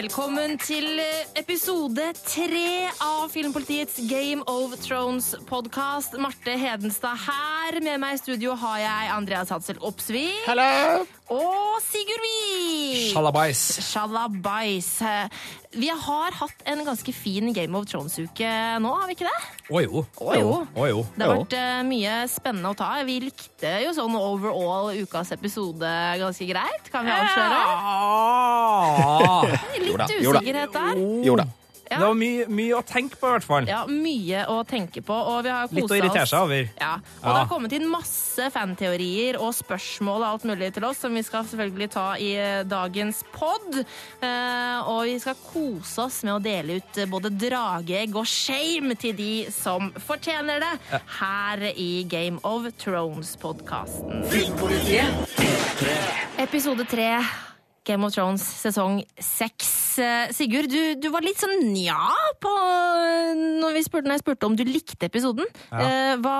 Velkommen til episode tre av Filmpolitiets Game of Thrones-podkast. Marte Hedenstad her. Med meg i studio har jeg Andreas Hadsel Opsvik. Hello! Og Sigurd Wiik. Shalabais. Shalabais. Vi har hatt en ganske fin Game of Thrones-uke nå, har vi ikke det? Å jo. Å jo. Å jo. Det har vært eh, mye spennende å ta. Vi likte jo sånn overall ukas episode ganske greit. Kan vi avsløre? Jo Litt usikkerhet der. Jo da. Ja. Det var mye, mye å tenke på, i hvert fall. Ja, mye å tenke på, og vi har kosa Litt å irritere seg over. Ja, og Ja. det har kommet inn masse fanteorier og spørsmål og alt mulig til oss, som vi skal selvfølgelig ta i dagens pod. Eh, og vi skal kose oss med å dele ut både drageegg og shame til de som fortjener det, her i Game of Thrones-podkasten. Episode tre. Game of Thrones sesong seks. Eh, Sigurd, du, du var litt sånn nja på når, vi spurte, når jeg spurte om du likte episoden. Ja. hva,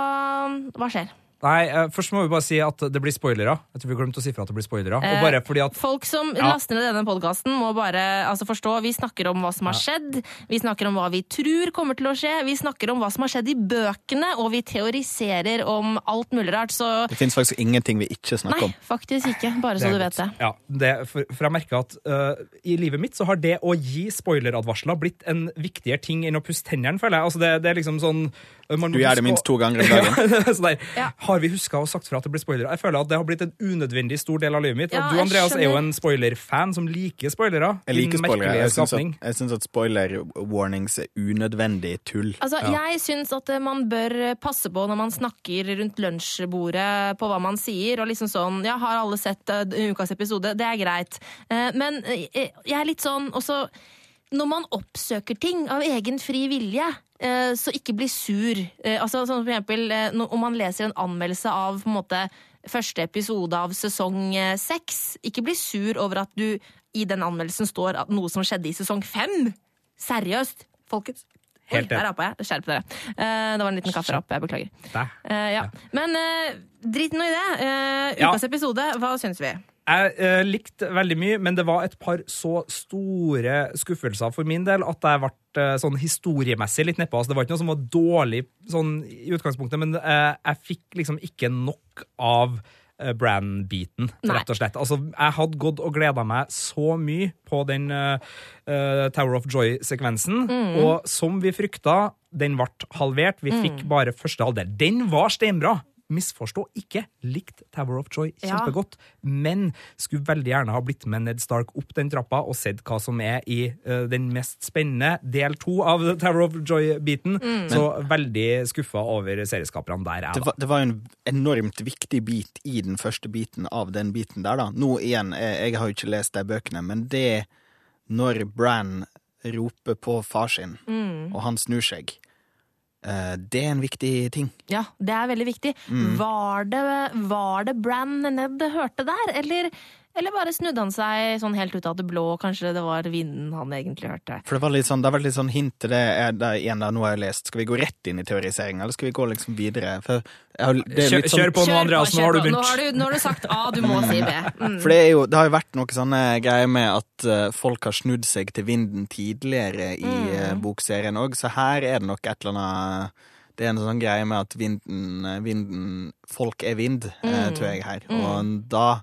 hva skjer? Nei, eh, Først må vi bare si at det blir spoilere. Jeg tror vi glemte å si fra at det blir spoilere. Eh, Og bare fordi at Folk som Ja. laster ned denne podkasten, må bare altså, forstå Vi snakker om hva som har skjedd, vi snakker om hva vi tror kommer til å skje, vi snakker om hva som har skjedd i bøkene, og vi teoriserer om alt mulig rart, så Det fins faktisk ingenting vi ikke snakker Nei, om. faktisk ikke. Bare så du vet det. Ja, det, for, for jeg merker at uh, i livet mitt så har det å gi spoileradvarsler blitt en viktigere ting enn å pusse tennene, føler jeg. Altså det, det er liksom sånn man Du gjør det minst to ganger om dagen. så Ja. Har vi huska og sagt fra at det blir spoilere? Jeg føler at det har blitt en unødvendig stor del av livet mitt. Ja, du, Andreas Andreas, er jo en spoiler-fan som liker spoilere. Jeg liker spoilere. Jeg syns at, jeg syns at spoiler warnings er unødvendig tull. Altså, Jeg syns at eh, man bør passe på når man snakker rundt lunsjbordet på hva man sier. og liksom sånn, ja, Har alle sett eh, ukas episode? Det er greit. Eh, Men eh, jeg er litt sånn også Når man oppsøker ting av egen fri vilje, eh, så ikke bli sur. Eh, Altså, som for eksempel eh, om man leser en anmeldelse av på en måte første episode av sesong eh, seks, ikke bli sur over at du i den anmeldelsen står at noe som skjedde i sesong fem. Seriøst, folkens. Oi, Helt der rapa jeg. Skjerp dere. Eh, det var en liten kafferapp. Jeg beklager. Eh, ja. Men drit nå i det. Eh, ukas episode, hva syns vi? Jeg eh, likte veldig mye, men det var et par så store skuffelser for min del at jeg ble eh, sånn historiemessig litt nedpå. Altså, det var ikke noe som var dårlig sånn i utgangspunktet, men eh, jeg fikk liksom ikke nok av Bran-biten, rett og slett. Altså, jeg hadde gått og gleda meg så mye på den uh, Tower of Joy-sekvensen, og som vi frykta, den ble halvert. Vi fikk bare første halvdel. Den var steinbra! Misforstå ikke. Likt Tower of Joy Ja. kjempegodt, men skulle veldig gjerne ha blitt med Ned Stark opp den trappa og sett hva som er i uh, den mest spennende del to av Tower of Joy-biten. Så veldig skuffa over serieskaperne der, Det jeg, da. var, det var en enormt viktig bit i den første biten av den biten der, da. Nå igjen, jeg, jeg har jo ikke lest de bøkene, men det når Bran roper på far sin, og han snur seg, eh, det er en viktig ting. Ja, det er veldig viktig. Var, det, var det Bran Ned hørte der, eller, eller bare snudde han seg sånn helt ut av det blå? Kanskje det var vinden han egentlig hørte? For det var litt sånn, det har vært litt sånn hint til det, er det igjen da, nå har jeg lest. Skal vi gå rett inn i teoriseringa, eller skal vi gå liksom videre? For, jeg har, det er Kjør, litt sånn, kjør på nå, Andreas. Nå har du Nå har du, nå har du sagt A, du må si B. Mm. For det, er jo, det har jo vært noe sånne greier med at eh, folk har snudd seg til vinden tidligere i mm. bokserien òg, så her er det nok et eller annet Det er en sånn greie med at vinden, eh, vinden Folk er vind, mm. tror jeg her. Og da,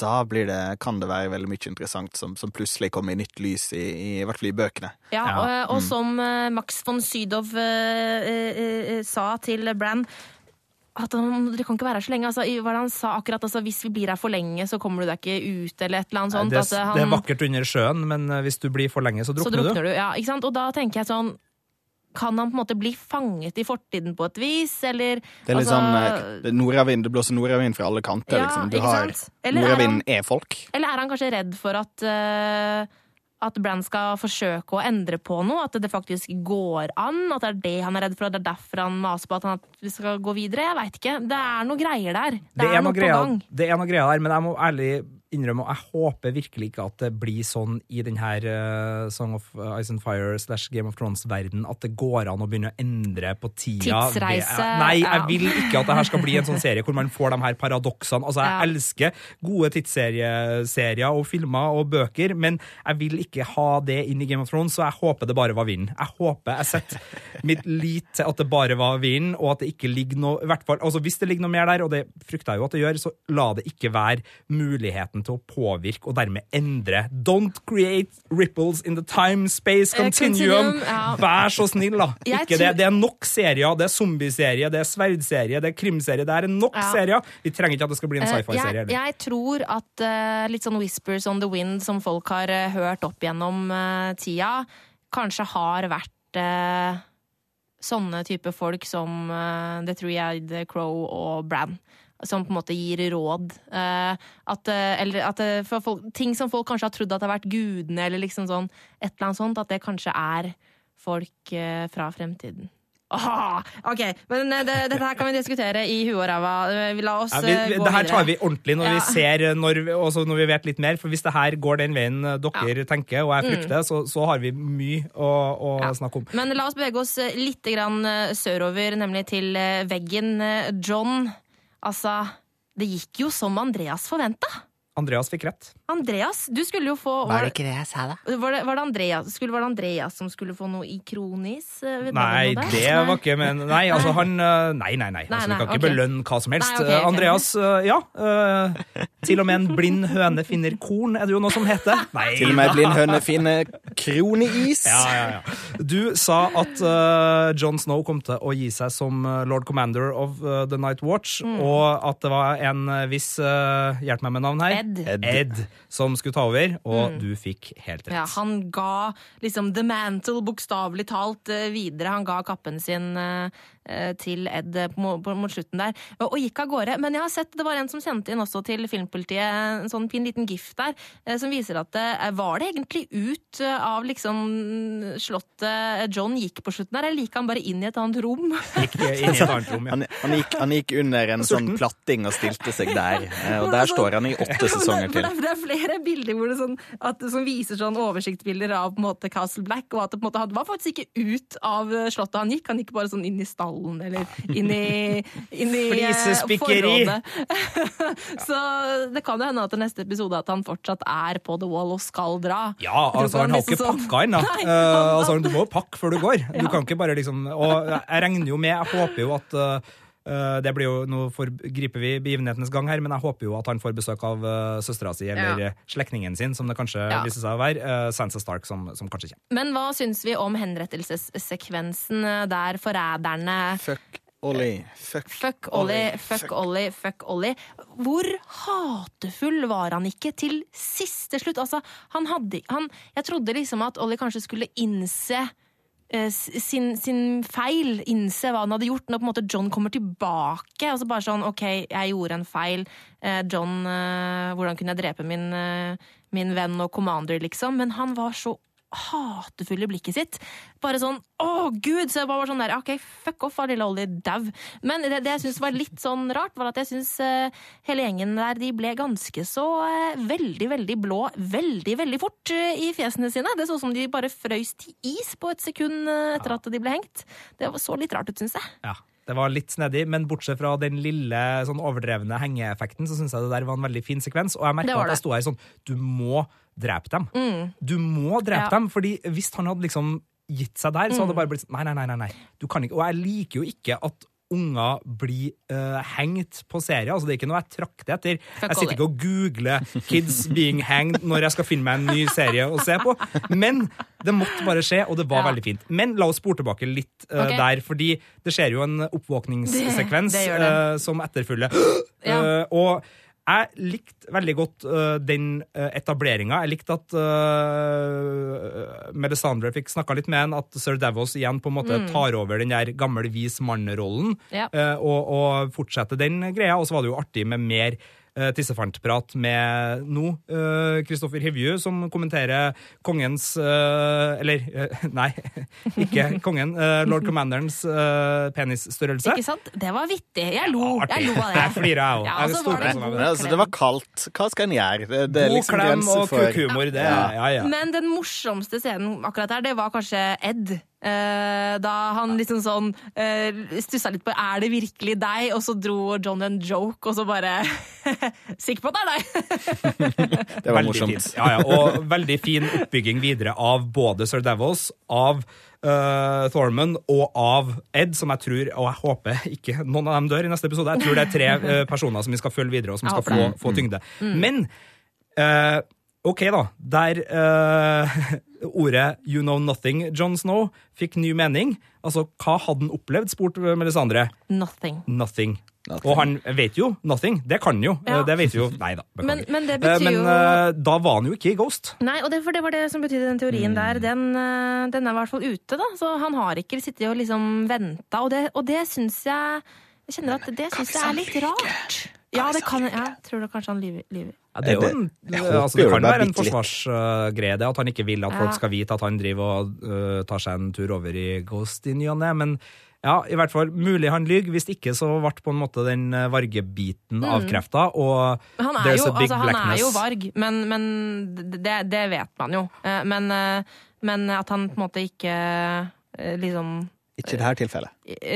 da blir det, kan det være veldig mye interessant som, som plutselig kommer i nytt lys, i, i, i hvert fall i bøkene. Ja, og, Og, og som eh, Max von Sydow eh, eh, eh, sa til Brann at han, Dere kan ikke være her så lenge. Altså, hva er det han sa akkurat? Altså, hvis vi blir her for lenge, så kommer du deg ikke ut, eller et eller annet sånt. Det, at, eh, han, det er vakkert under sjøen, men eh, hvis du blir for lenge, så så drukner, drukner du. du. Ja, ikke sant? Og da tenker jeg sånn Kan han på en måte bli fanget i fortiden på et vis, eller Det er litt altså, sånn eh, det, er nordavind, det blåser nordavind fra alle kanter, Ja, liksom. Du har? Eller er Nordavind er folk. Eller er han kanskje redd for at uh, at Bran skal forsøke å endre på noe? At det faktisk går an? At det er det han er redd for? At det er derfor han maser på at, han, at vi skal gå videre? Jeg veit ikke. Det er noe greier der. Det, er, noe på greier, gang. det er noe greier der, men jeg må ærlig innrømme, og jeg håper virkelig ikke at det blir sånn i denne uh, Song of Ice and Fire slash Game of Thrones-verden at det går an å begynne å endre på tida. Tidsreise. Det, nei, jeg vil ikke at det her skal bli en sånn serie hvor man får de her paradoksene. Altså, jeg Ja. elsker gode tidsserier og filmer og bøker, men jeg vil ikke ha det inn i Game of Thrones, så jeg håper det bare var vinden. Jeg håper jeg setter mitt lit til at det bare var vinden, og at det ikke ligger noe i hvert fall, altså Hvis det ligger noe mer der, og det frykter jeg jo at det gjør, så la det ikke være muligheten til å påvirke og dermed endre. Don't create ripples in the time-space Eh, continuum. Vær så snill, da. Ikke det. Det er nok serier. Det er zombieserie, det er sverdserie, det er krimserie. Det er nok serier. Vi trenger ikke at det skal bli en Eh, sci-fi-serie. Jeg, jeg tror at uh, litt sånn whispers on the wind som folk har uh, hørt opp gjennom uh, tida, kanskje har vært sånne type folk som The Three-Eyed Crow og Bran. Som på en måte gir råd. Eh, at, eh, eller at for folk, ting som folk kanskje har trodd at det har vært gudene, eller liksom sånn, et eller annet sånt, at det kanskje er folk fra fremtiden. Aha! ok, men det, dette her kan vi diskutere i huet og ræva. La oss Ja, vi, gå det her tar vi ordentlig når vi ser når også når vi vet litt mer. For hvis det her går den veien dere dere tenker, og jeg frykter, så, så har vi mye å, å Mm. Ja. snakke om. Men la oss bevege oss litt grann sørover, nemlig til veggen. John, altså Det gikk jo som Andreas forventa. Andreas fikk rett. Andreas, du skulle jo få Var det ikke det jeg sa, da? var det, var det, Andreas, skulle, var det Andreas som skulle få noe i kronis? eh, Nei, det var ikke men Nei, altså han Nei, Nei, nei, nei. Altså, vi nei, kan ikke belønne hva som helst. Nei, okay, ok. Eh, Andreas, eh, ja. Uh, til og med en blind høne finner korn, er det jo noe som heter. Nei, Til og med en blind høne finner kroneis. Ja, ja, ja. Du sa at uh, John Snow kom til å gi seg som Lord Commander of uh, The Night Watch, Mm. og at det var en viss uh, Hjelp meg med navn her. Ed. Ed. Ed som skulle ta over, og du fikk helt rett. Mm. Ja, han ga liksom the mantle, bokstavelig talt, eh, videre. Han ga kappen sin eh, til Ed eh, mot slutten der, og, gikk av gårde. Men jeg har sett, det var en som kjente inn også til Filmpolitiet, en sånn fin liten gift der, eh, som viser at det, eh, var det egentlig ut eh, av liksom slottet John gikk på slutten der, eller gikk han bare inn i et annet rom? Gikk inn i et annet rom, ja. Han, han, gikk, han gikk under en sånn platting og stilte seg der. Eh, Og der står han i åtte sesonger til. det, det er flere bilder hvor det sånn, at, som viser sånn oversiktsbilder av på en måte Castle Black, og at det på en måte, han var faktisk ikke ut av slottet han gikk, han gikk bare sånn inn i stallen eller inn i, inn i eh, forrådet. Så det kan jo hende at i neste episode at han fortsatt er på The Wall og skal dra. Ja, altså han har liksom ikke sånn- pakka ennå. Uh, altså, du må jo pakke før du går. Du Ja. kan ikke bare liksom Og jeg regner jo med, jeg håper jo at uh, det blir jo, Nå griper vi begivenhetenes gang her, men jeg håper jo at han får besøk av uh, søstera si eller Ja. uh, slektningen sin, som det kanskje Ja. viser seg å være. Uh, Sansa Stark, som, som kanskje kommer. Men hva syns vi om henrettelsessekvensen eh, der forræderne Fuck Ollie. Fuck, Fuck Ollie, fuck Ollie, fuck Ollie. Hvor hatefull var han ikke til siste slutt? Altså, han hadde han, Jeg trodde liksom at Ollie kanskje skulle innse eh, sin, sin feil, innse hva han hadde gjort, når på en måte John kommer tilbake. Og så bare sånn OK, jeg gjorde en feil. Eh, John, eh, hvordan kunne jeg drepe min, eh, min venn og commander, liksom? Men han var så hatefull i blikket sitt. Bare sånn å gud! Så jeg bare var sånn der, ok, fuck off, var lille Ollie dau. Men det, det jeg syns var litt sånn rart, var at jeg syns hele gjengen der de ble ganske så uh, veldig, veldig blå veldig, veldig fort uh, i fjesene sine. Det så ut som de bare frøys til is på et sekund eh, etter at de ble hengt. Det så litt rart ut, syns jeg. Ja. Det var litt snedig, men bortsett fra den lille sånn overdrevne hengeeffekten, så syns jeg det der var en veldig fin sekvens. Og jeg merka at jeg sto her sånn Du må drepe dem. Du må drepe Ja. dem, fordi hvis han hadde liksom gitt seg der, så hadde det bare blitt sånn Nei, nei, nei. nei, nei. Du kan ikke Og jeg liker jo ikke at unger blir uh, hengt på serier. Altså, det er ikke noe jeg trakter etter. Jeg sitter ikke og googler 'kids being hanged' når jeg skal finne meg en ny serie å se på. Men det måtte bare skje, og det var Ja. veldig fint. Men la oss spore tilbake litt uh, okay. der, fordi det skjer jo en oppvåkningssekvens Det- det det. Uh, som etterfølger. Ja. Eh, og jeg likte veldig godt uh, den uh, etableringa. Jeg likte at uh, Melisandre fikk snakka litt med en, at sir Davos igjen på en måte tar over den der gamle vis mann-rollen Ja. uh, og, og fortsetter den greia. Og så var det jo artig med mer eh, tissefantprat med nå Kristoffer Hivju, som kommenterer kongens eh, Eller, eh, nei, ikke kongen. eh, Lord Commanderens eh, penisstørrelse. Ikke sant? Det var vittig. Jeg lo. ja, Jeg lo av det. Jeg flirer, jeg òg. Ja, Jeg og så storkoser var det god altså, det var kaldt. Hva skal en gjøre? Det, det er God liksom klem grenser og for kukhumor, det. Ja. Ja, ja. Men den morsomste scenen akkurat her, det var kanskje Ed. Eh, da han liksom sånn eh, stussa litt på er det virkelig deg, og så dro John en joke, og så bare Sikker på at det er deg! Det var Veldig morsomt. Ja, ja, og veldig fin oppbygging videre av både Sir Devils, av uh, Thormund og av Ed, som jeg tror, og jeg håper ikke noen av dem dør i neste episode. Jeg tror det er tre uh, personer som vi skal følge videre, og som Jeg skal få, få tyngde. Men eh, OK, da. Der eh, ordet 'you know nothing', John Snow, fikk ny mening. Altså, hva hadde han opplevd, spurte Melisandre. Nothing. Nothing. Nothing. Og han vet jo nothing. Det kan han jo. Ja. Det vet jo. Nei da. beklager. Men, men det Eh, betyr Men jo Men da var han jo ikke i Ghost. Nei, og det, for det var det som betydde den teorien der. Den, eh, den er i hvert fall ute, da. Så han har ikke sittet og liksom venta. Og det, og det syns jeg Jeg kjenner at det syns jeg er litt rart. Ja, det kan jeg. Tror du kanskje han lyver? lyver. Ja, det, jo Det- altså, det kan være en forsvarsgrede, forsvarsgreie, det at han ikke vil at Ja. folk skal vite at han driver og uh, tar seg en tur over i Ghost i ny og ne. Men ja, i hvert fall mulig han lyver. Hvis ikke så ble på en måte den vargebiten vargebiten avkrefta. Og Han er, jo, big altså, han er jo varg, men, men det, det vet man jo. Eh, Men, eh, men at han på en måte ikke liksom Ikke i dette tilfellet.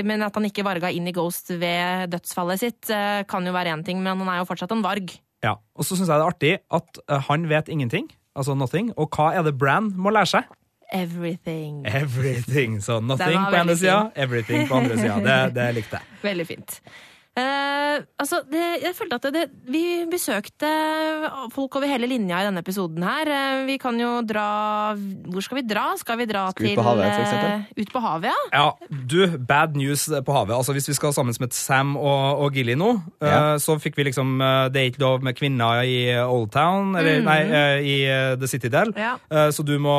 Men at han ikke varga inn i Ghost ved dødsfallet sitt, eh, kan jo være én ting, men han er jo fortsatt en varg. Ja, Og så syns jeg det er artig at øh, han vet ingenting. Altså nothing. Og hva er det Bran må lære seg? Everything. Everything. Så nothing på ene sida, everything på andre sida. Det, det likte jeg. Veldig fint. Eh, altså, det, jeg følte at det, vi besøkte folk over hele linja i denne episoden her. Eh, vi kan jo dra Hvor skal vi dra? Skal vi dra Skal vi ut til på havet, for eksempel? eh, Ut på havet, ja? Ja, du, bad news på havet. Altså Hvis vi skal sammen med Sam og, og Gilly nå, Ja. eh, så fikk vi liksom eh, Det er ikke lov med kvinner i Old Town, eller nei, eh, i eh, The Citydel, Ja. eh, så du må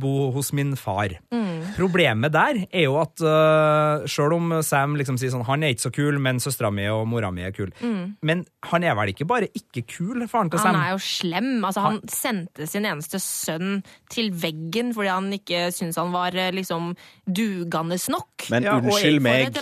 bo hos min far. Mm. Problemet der er jo at uh, sjøl om Sam liksom sier sånn Han er ikke så kul, men søstera mi og mora mi er kul. Men han er vel ikke bare ikke kul, faren til Sam? Mm. Han er jo slem. Altså, han sendte sin eneste sønn til veggen fordi han ikke syntes han var eh, liksom dugende nok. Men Ja, unnskyld meg.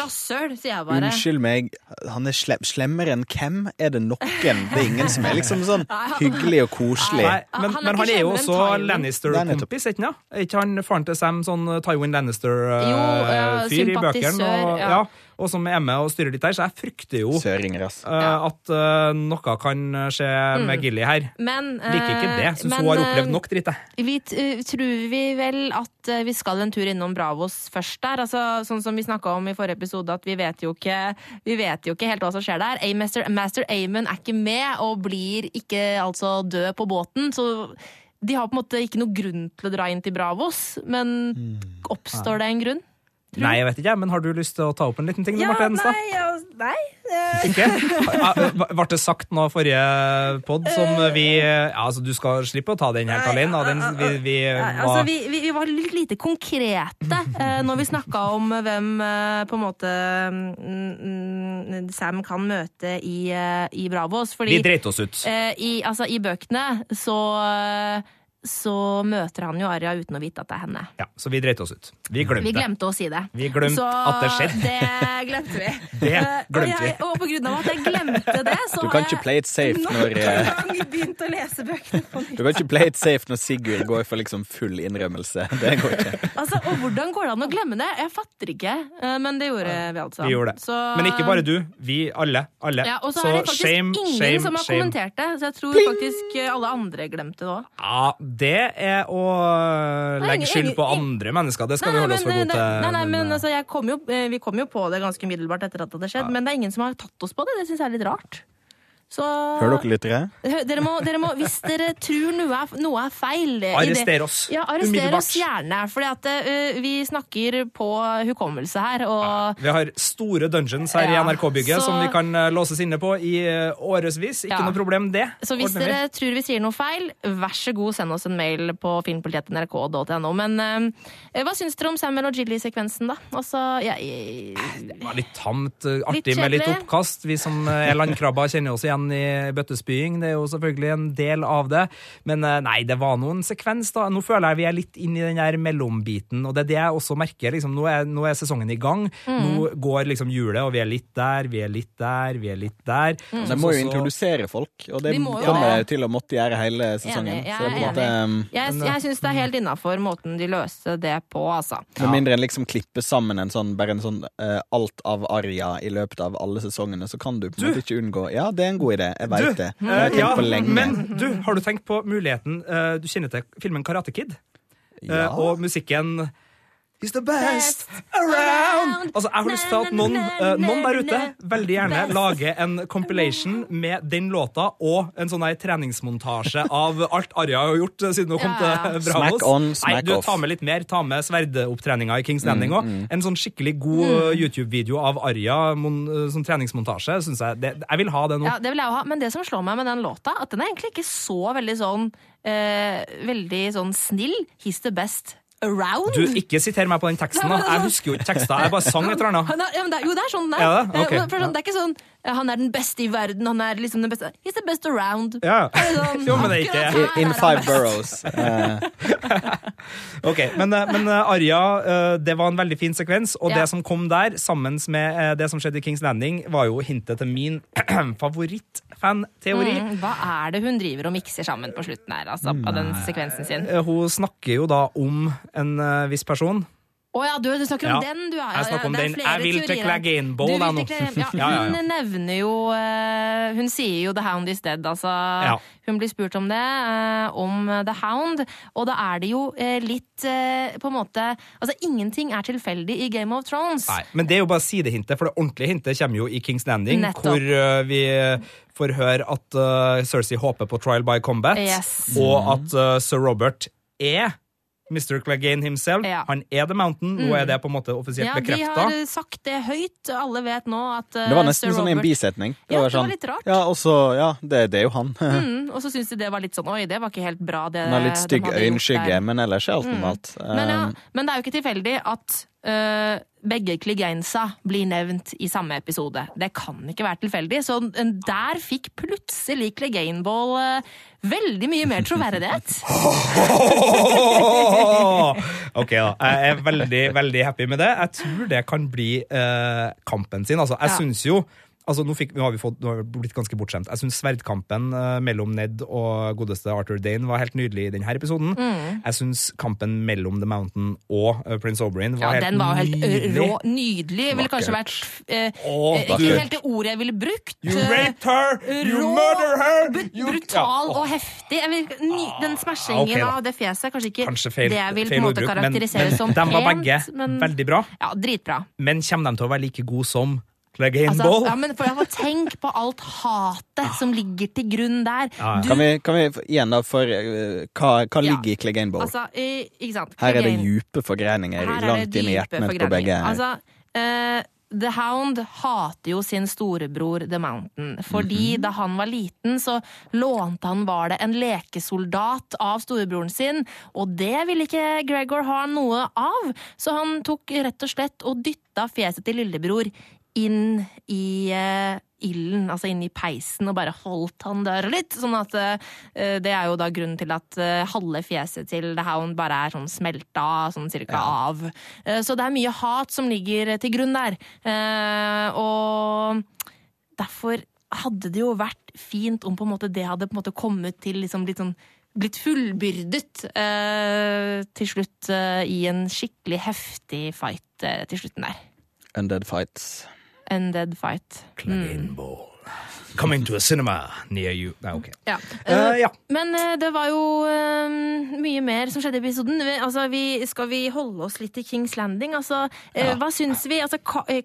bare. Unnskyld meg, han er slem, slemmere enn hvem? Er det noen? Det er ingen som er liksom sånn hyggelig og koselig. Nei, men, han er men han er jo også er. Lannister-kompis, ikke sant? Er ikke han faren til Sam sånn Tywin Jo, ja, Lannister-fyr i bøkene? Og, ja. ja, og som er med og styrer litt der, så jeg frykter jo Søringer, ass. eh, at uh, noe kan skje med Gilly her. Men, Liker ikke det. Mm. eh, Syns hun har opplevd nok dritt, jeg. Vi t tror vi vel at vi skal en tur innom Bravos først der. Altså, sånn som vi snakka om i forrige episode, at vi vet jo ikke, vi vet jo ikke helt hva som skjer der. A-Master, Master Amon er ikke med, og blir ikke altså død på båten. Så de har på en måte ikke noe grunn til å dra inn til Bravos. Men oppstår det en grunn? Nei, jeg vet ikke, men har du lyst til å ta opp en liten ting? ja, Marte Hedenstad? ja, nei. eh, Ikke? Ah, Ble det sagt noe forrige pod som vi ja, altså Du skal slippe å ta den helt alene. Den, vi, vi, var- altså, vi, vi, var litt lite konkrete eh, når vi snakka om hvem eh, på en måte mm, mm, Sam kan møte i, eh, i Bravos. Fordi vi dreit oss ut. eh, i, altså, i bøkene så, eh, så møter han jo Aria uten å vite at det er henne. Ja, så vi dreit oss ut. Vi glemte. Vi glemte å si det. Vi glemte så at det skjedde. det glemte vi. Det Eh, glemte og, jeg, vi. og på grunn av at jeg glemte det, så Du kan ikke play it safe når eh, gang begynt å lese bøkene på nytt. Du kan ikke play it safe når Sigurd går for liksom full innrømmelse. Det går ikke. Altså, og hvordan går det an å glemme det? Jeg fatter ikke, eh, men det gjorde vi altså. Vi gjorde det. Så- Men ikke bare du. Vi alle. alle. Ja, og så er det faktisk shame, ingen shame, som har shame. kommentert det, så jeg tror faktisk eh, alle andre glemte det òg. Ja, det er å legge skyld på andre mennesker. Det skal vi holde oss for gode til. Nei, nei, men eh, altså, jeg kom jo, eh, vi kom jo på det ganske umiddelbart etter at det hadde skjedd, men det er ingen som har tatt oss på det. Det syns jeg er litt rart. Så Hører dere lyttere? Dere må, dere må, hvis dere tror noe er, noe er feil Arrester oss. Ja, arrester oss gjerne. For vi snakker på hukommelse her, og Vi har store dungeons her Ja, i NRK-bygget som vi kan låses inne på i årevis. Ikke Ja. noe problem, det. Så hvis Ordner vi. dere tror vi sier noe feil, vær så god, send oss en mail på filmpolitiet.nrk.no. Men uh, hva syns dere om Samuel og Jilly-sekvensen, da? Altså, jeg, Det var litt tamt. Artig Litt med litt oppkast. Vi som er landkrabber, kjenner oss igjen igjen i bøttespying. Det er jo selvfølgelig en del av det. Men eh, nei, det var noen sekvens, da. Nå føler jeg vi er litt inn i den der mellombiten, og det er det jeg også merker. Liksom, nå, er, nå er sesongen i gang. Nå går liksom hjulet, og vi er litt der, vi er litt der, vi er litt der. De Så- må jo introdusere folk, og det De må kommer ja. til å måtte gjøre hele sesongen. Enig, jeg er måte um, Jeg, jeg syns det er helt innafor måten de løser det på, altså. Med mindre en liksom klipper sammen en sånn, bare en sånn uh, alt av Arja i løpet av alle sesongene, så kan du på en måte ikke unngå Ja, det er en god idé. Jeg veit det. Jeg har eh, tenkt ja, på lenge. Men du, har du tenkt på muligheten eh, Du kjenner til filmen Karate Kid? Eh, ja. og musikken He's the best around! Altså, Jeg har lyst til at noen, uh, noen der ute veldig gjerne lager en compilation med den låta og en sånn treningsmontasje av alt Arja har gjort eh, siden hun kom til Bravos. Smack on, Nei, du, off. Ta med litt mer. Ta med sverdeopptreninga i Kings Landing òg. En sånn skikkelig god Mm. eh, YouTube-video av Arja mon, eh, som treningsmontasje. Synes jeg, det, jeg vil ha det nå. Ja, det vil jeg ha. Men det som slår meg med den låta, at den er egentlig ikke så veldig sånn eh, Veldig sånn snill. He's the best around. Du, ikke siter meg på den teksten. da. Jeg husker jo ikke teksta. Jeg bare sang et eller annet. Ja, men det, jo, det er sånn er. Ja, det? Ok. For sånn, det er ikke sånn han er den beste i verden, han er liksom den beste He's the best around. Ja. Sånn, Jo, men det er ikke det. In five boroughs. Eh, Ok, Men, eh, men eh, Arja, eh, det var en veldig fin sekvens, og Ja. det som kom der, sammen med eh, det som skjedde i Kings Landing, var jo hintet til min favorittfanteori. Mm, hva er det hun driver og mikser sammen på slutten her, altså, på den sekvensen sin? Eh, Hun snakker jo da om en eh, viss person. Å ja, du, du snakker om Ja, den, du. Ja, jeg snakker om den. Jeg vil til. Clegane-Bowl, jeg, nå. Ja, Ja, ja, ja. Hun nevner jo uh, Hun sier jo The Hound is dead, altså. Ja. Hun blir spurt om det, uh, om The Hound, og da er det jo uh, litt på en måte Altså, ingenting er tilfeldig i Game of Thrones. Nei, Men det er jo bare sidehintet, for det ordentlige hintet kommer jo i Kings Landing, Nettopp. hvor vi får høre at Cersei håper på trial by combat, Yes. og at sir Robert er Mr. Clegane himself. Ja. Han er The Mountain. Nå er det på en måte offisielt Ja, de har sagt det høyt. Alle vet nå at uh, det var nesten Sir som i en bisetning. Det Ja, var det var sånn litt rart. Ja, og så Ja, det, det er jo han. Mm, og så syns de det var litt sånn Oi, det var ikke helt bra, det Han har litt stygg øyenskygge, men ellers er alt normalt. Men, ja, Um, men det er jo ikke tilfeldig at øh, begge kligensa blir nevnt i samme episode. Det kan ikke være tilfeldig. Så der fikk plutselig Cleganeball uh, veldig mye mer troverdighet. ok, da. Jeg er veldig, veldig happy med det. Jeg tror det kan bli uh, kampen sin. Altså, jeg Ja. syns jo Altså, nå, fikk, nå, har vi fått, nå har vi blitt ganske bortskjemt. Jeg syns sverdkampen eh, mellom Ned og godeste Arthur Dane var helt nydelig i denne episoden. Mm. Jeg syns kampen mellom The Mountain og eh, Prince Oberyn Ja, var helt den var helt nydelig. rå. Nydelig. Ville kanskje vært øh, oh, Ikke helt det ordet jeg ville brukt. You øh, raped her! You rå, murder her! You... Brutal Ja, og heftig. Vil, ny, den smashingen ok da. av det fjeset er kanskje ikke Kanskje feil, det jeg vil på en måte ordbruk, men, karakterisere men som de var begge men, veldig bra. Ja, dritbra. Men kommer de til å være like gode som Altså, ja, men for tenk på alt hatet som ligger til grunn der. Ja, ja. Du, kan, vi, kan vi igjen, da, for uh, hva, hva Ja. ligger i Clegane Bowl? altså, ikke sant? Her er det dype er det langt inn i hjertene på begge. Altså, uh, The Hound hater jo sin storebror The Mountain. Fordi Mhm. da han var liten, så lånte han var det en lekesoldat av storebroren sin, og det ville ikke Gregor ha noe av. Så han tok rett og slett og dytta fjeset til lillebror inn i eh, ilden, altså inn i peisen, og bare holdt han der litt. Sånn at eh, det er jo da grunnen til at eh, halve fjeset til The Hound bare er sånn smelta sånn cirka av. Eh, så det er mye hat som ligger til grunn der. Og derfor hadde det jo vært fint om på en måte det hadde på en måte kommet til liksom litt sånn blitt fullbyrdet eh, til slutt i en skikkelig heftig fight til slutten der. Undead Fights. Undead fight. Mm. Ball. Coming into a cinema near you. Nei, ok. Ja. Uh, ja. Men eh, det var jo eh, mye mer som skjedde i episoden. Vi, altså, vi, skal vi holde oss litt i Kings Landing? Altså, ja. Hva syns vi? Altså, Qu- eh,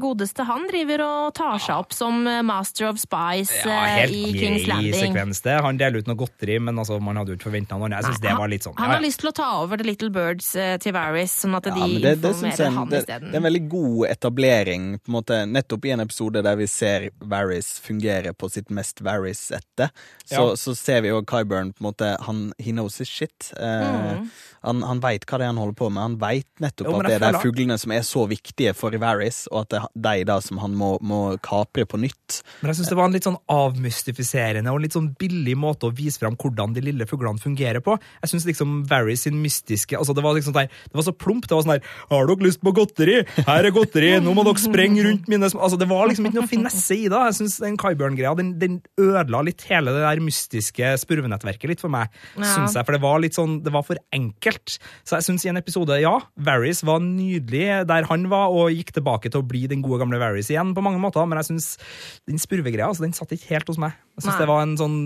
godeste han, driver og tar seg opp som Master of Spice Ja, helt i Kings Landing. sekvens, det. Han deler ut noe godteri, men altså, man hadde jo ikke forventa noe annet. Jeg syns det var litt sånn. Han har ja. lyst til å ta over The Little Birds til Varys, sånn at de Ja, men det, det, informerer jeg, han det, det er en veldig god etablering, på en måte, nettopp i en episode der vi ser Varys fungerer på sitt mest Varys-ette, så, Ja. så ser vi jo Kyburn på en måte Han he knows his shit. Eh, Han, han veit hva det er han holder på med. Han veit nettopp Jo, at det er de fuglene som er så viktige for Varys, og at det er de da som han må, må kapre på nytt. Men jeg synes det var en litt sånn avmystifiserende og litt sånn billig måte å vise fram hvordan de lille fuglene fungerer på. Jeg synes liksom Varys sin mystiske altså Det var liksom der, det var så plump. Det var sånn der Har dere lyst på godteri? Her er godteri! Nå må dere sprenge rundt mine sm-» Altså Det var liksom ikke noe finesse i det. Jeg syns den Kyburn-greia den, den ødela litt hele det der mystiske spurvenettverket litt for meg. Ja. Synes jeg, For det var litt sånn Det var for enkelt. Så jeg syns i en episode, ja, Varys var nydelig der han var, og gikk tilbake til å bli den gode gamle Varys igjen på mange måter, men jeg syns den spurvegreia altså, den satt ikke helt hos meg. Jeg synes det var en sånn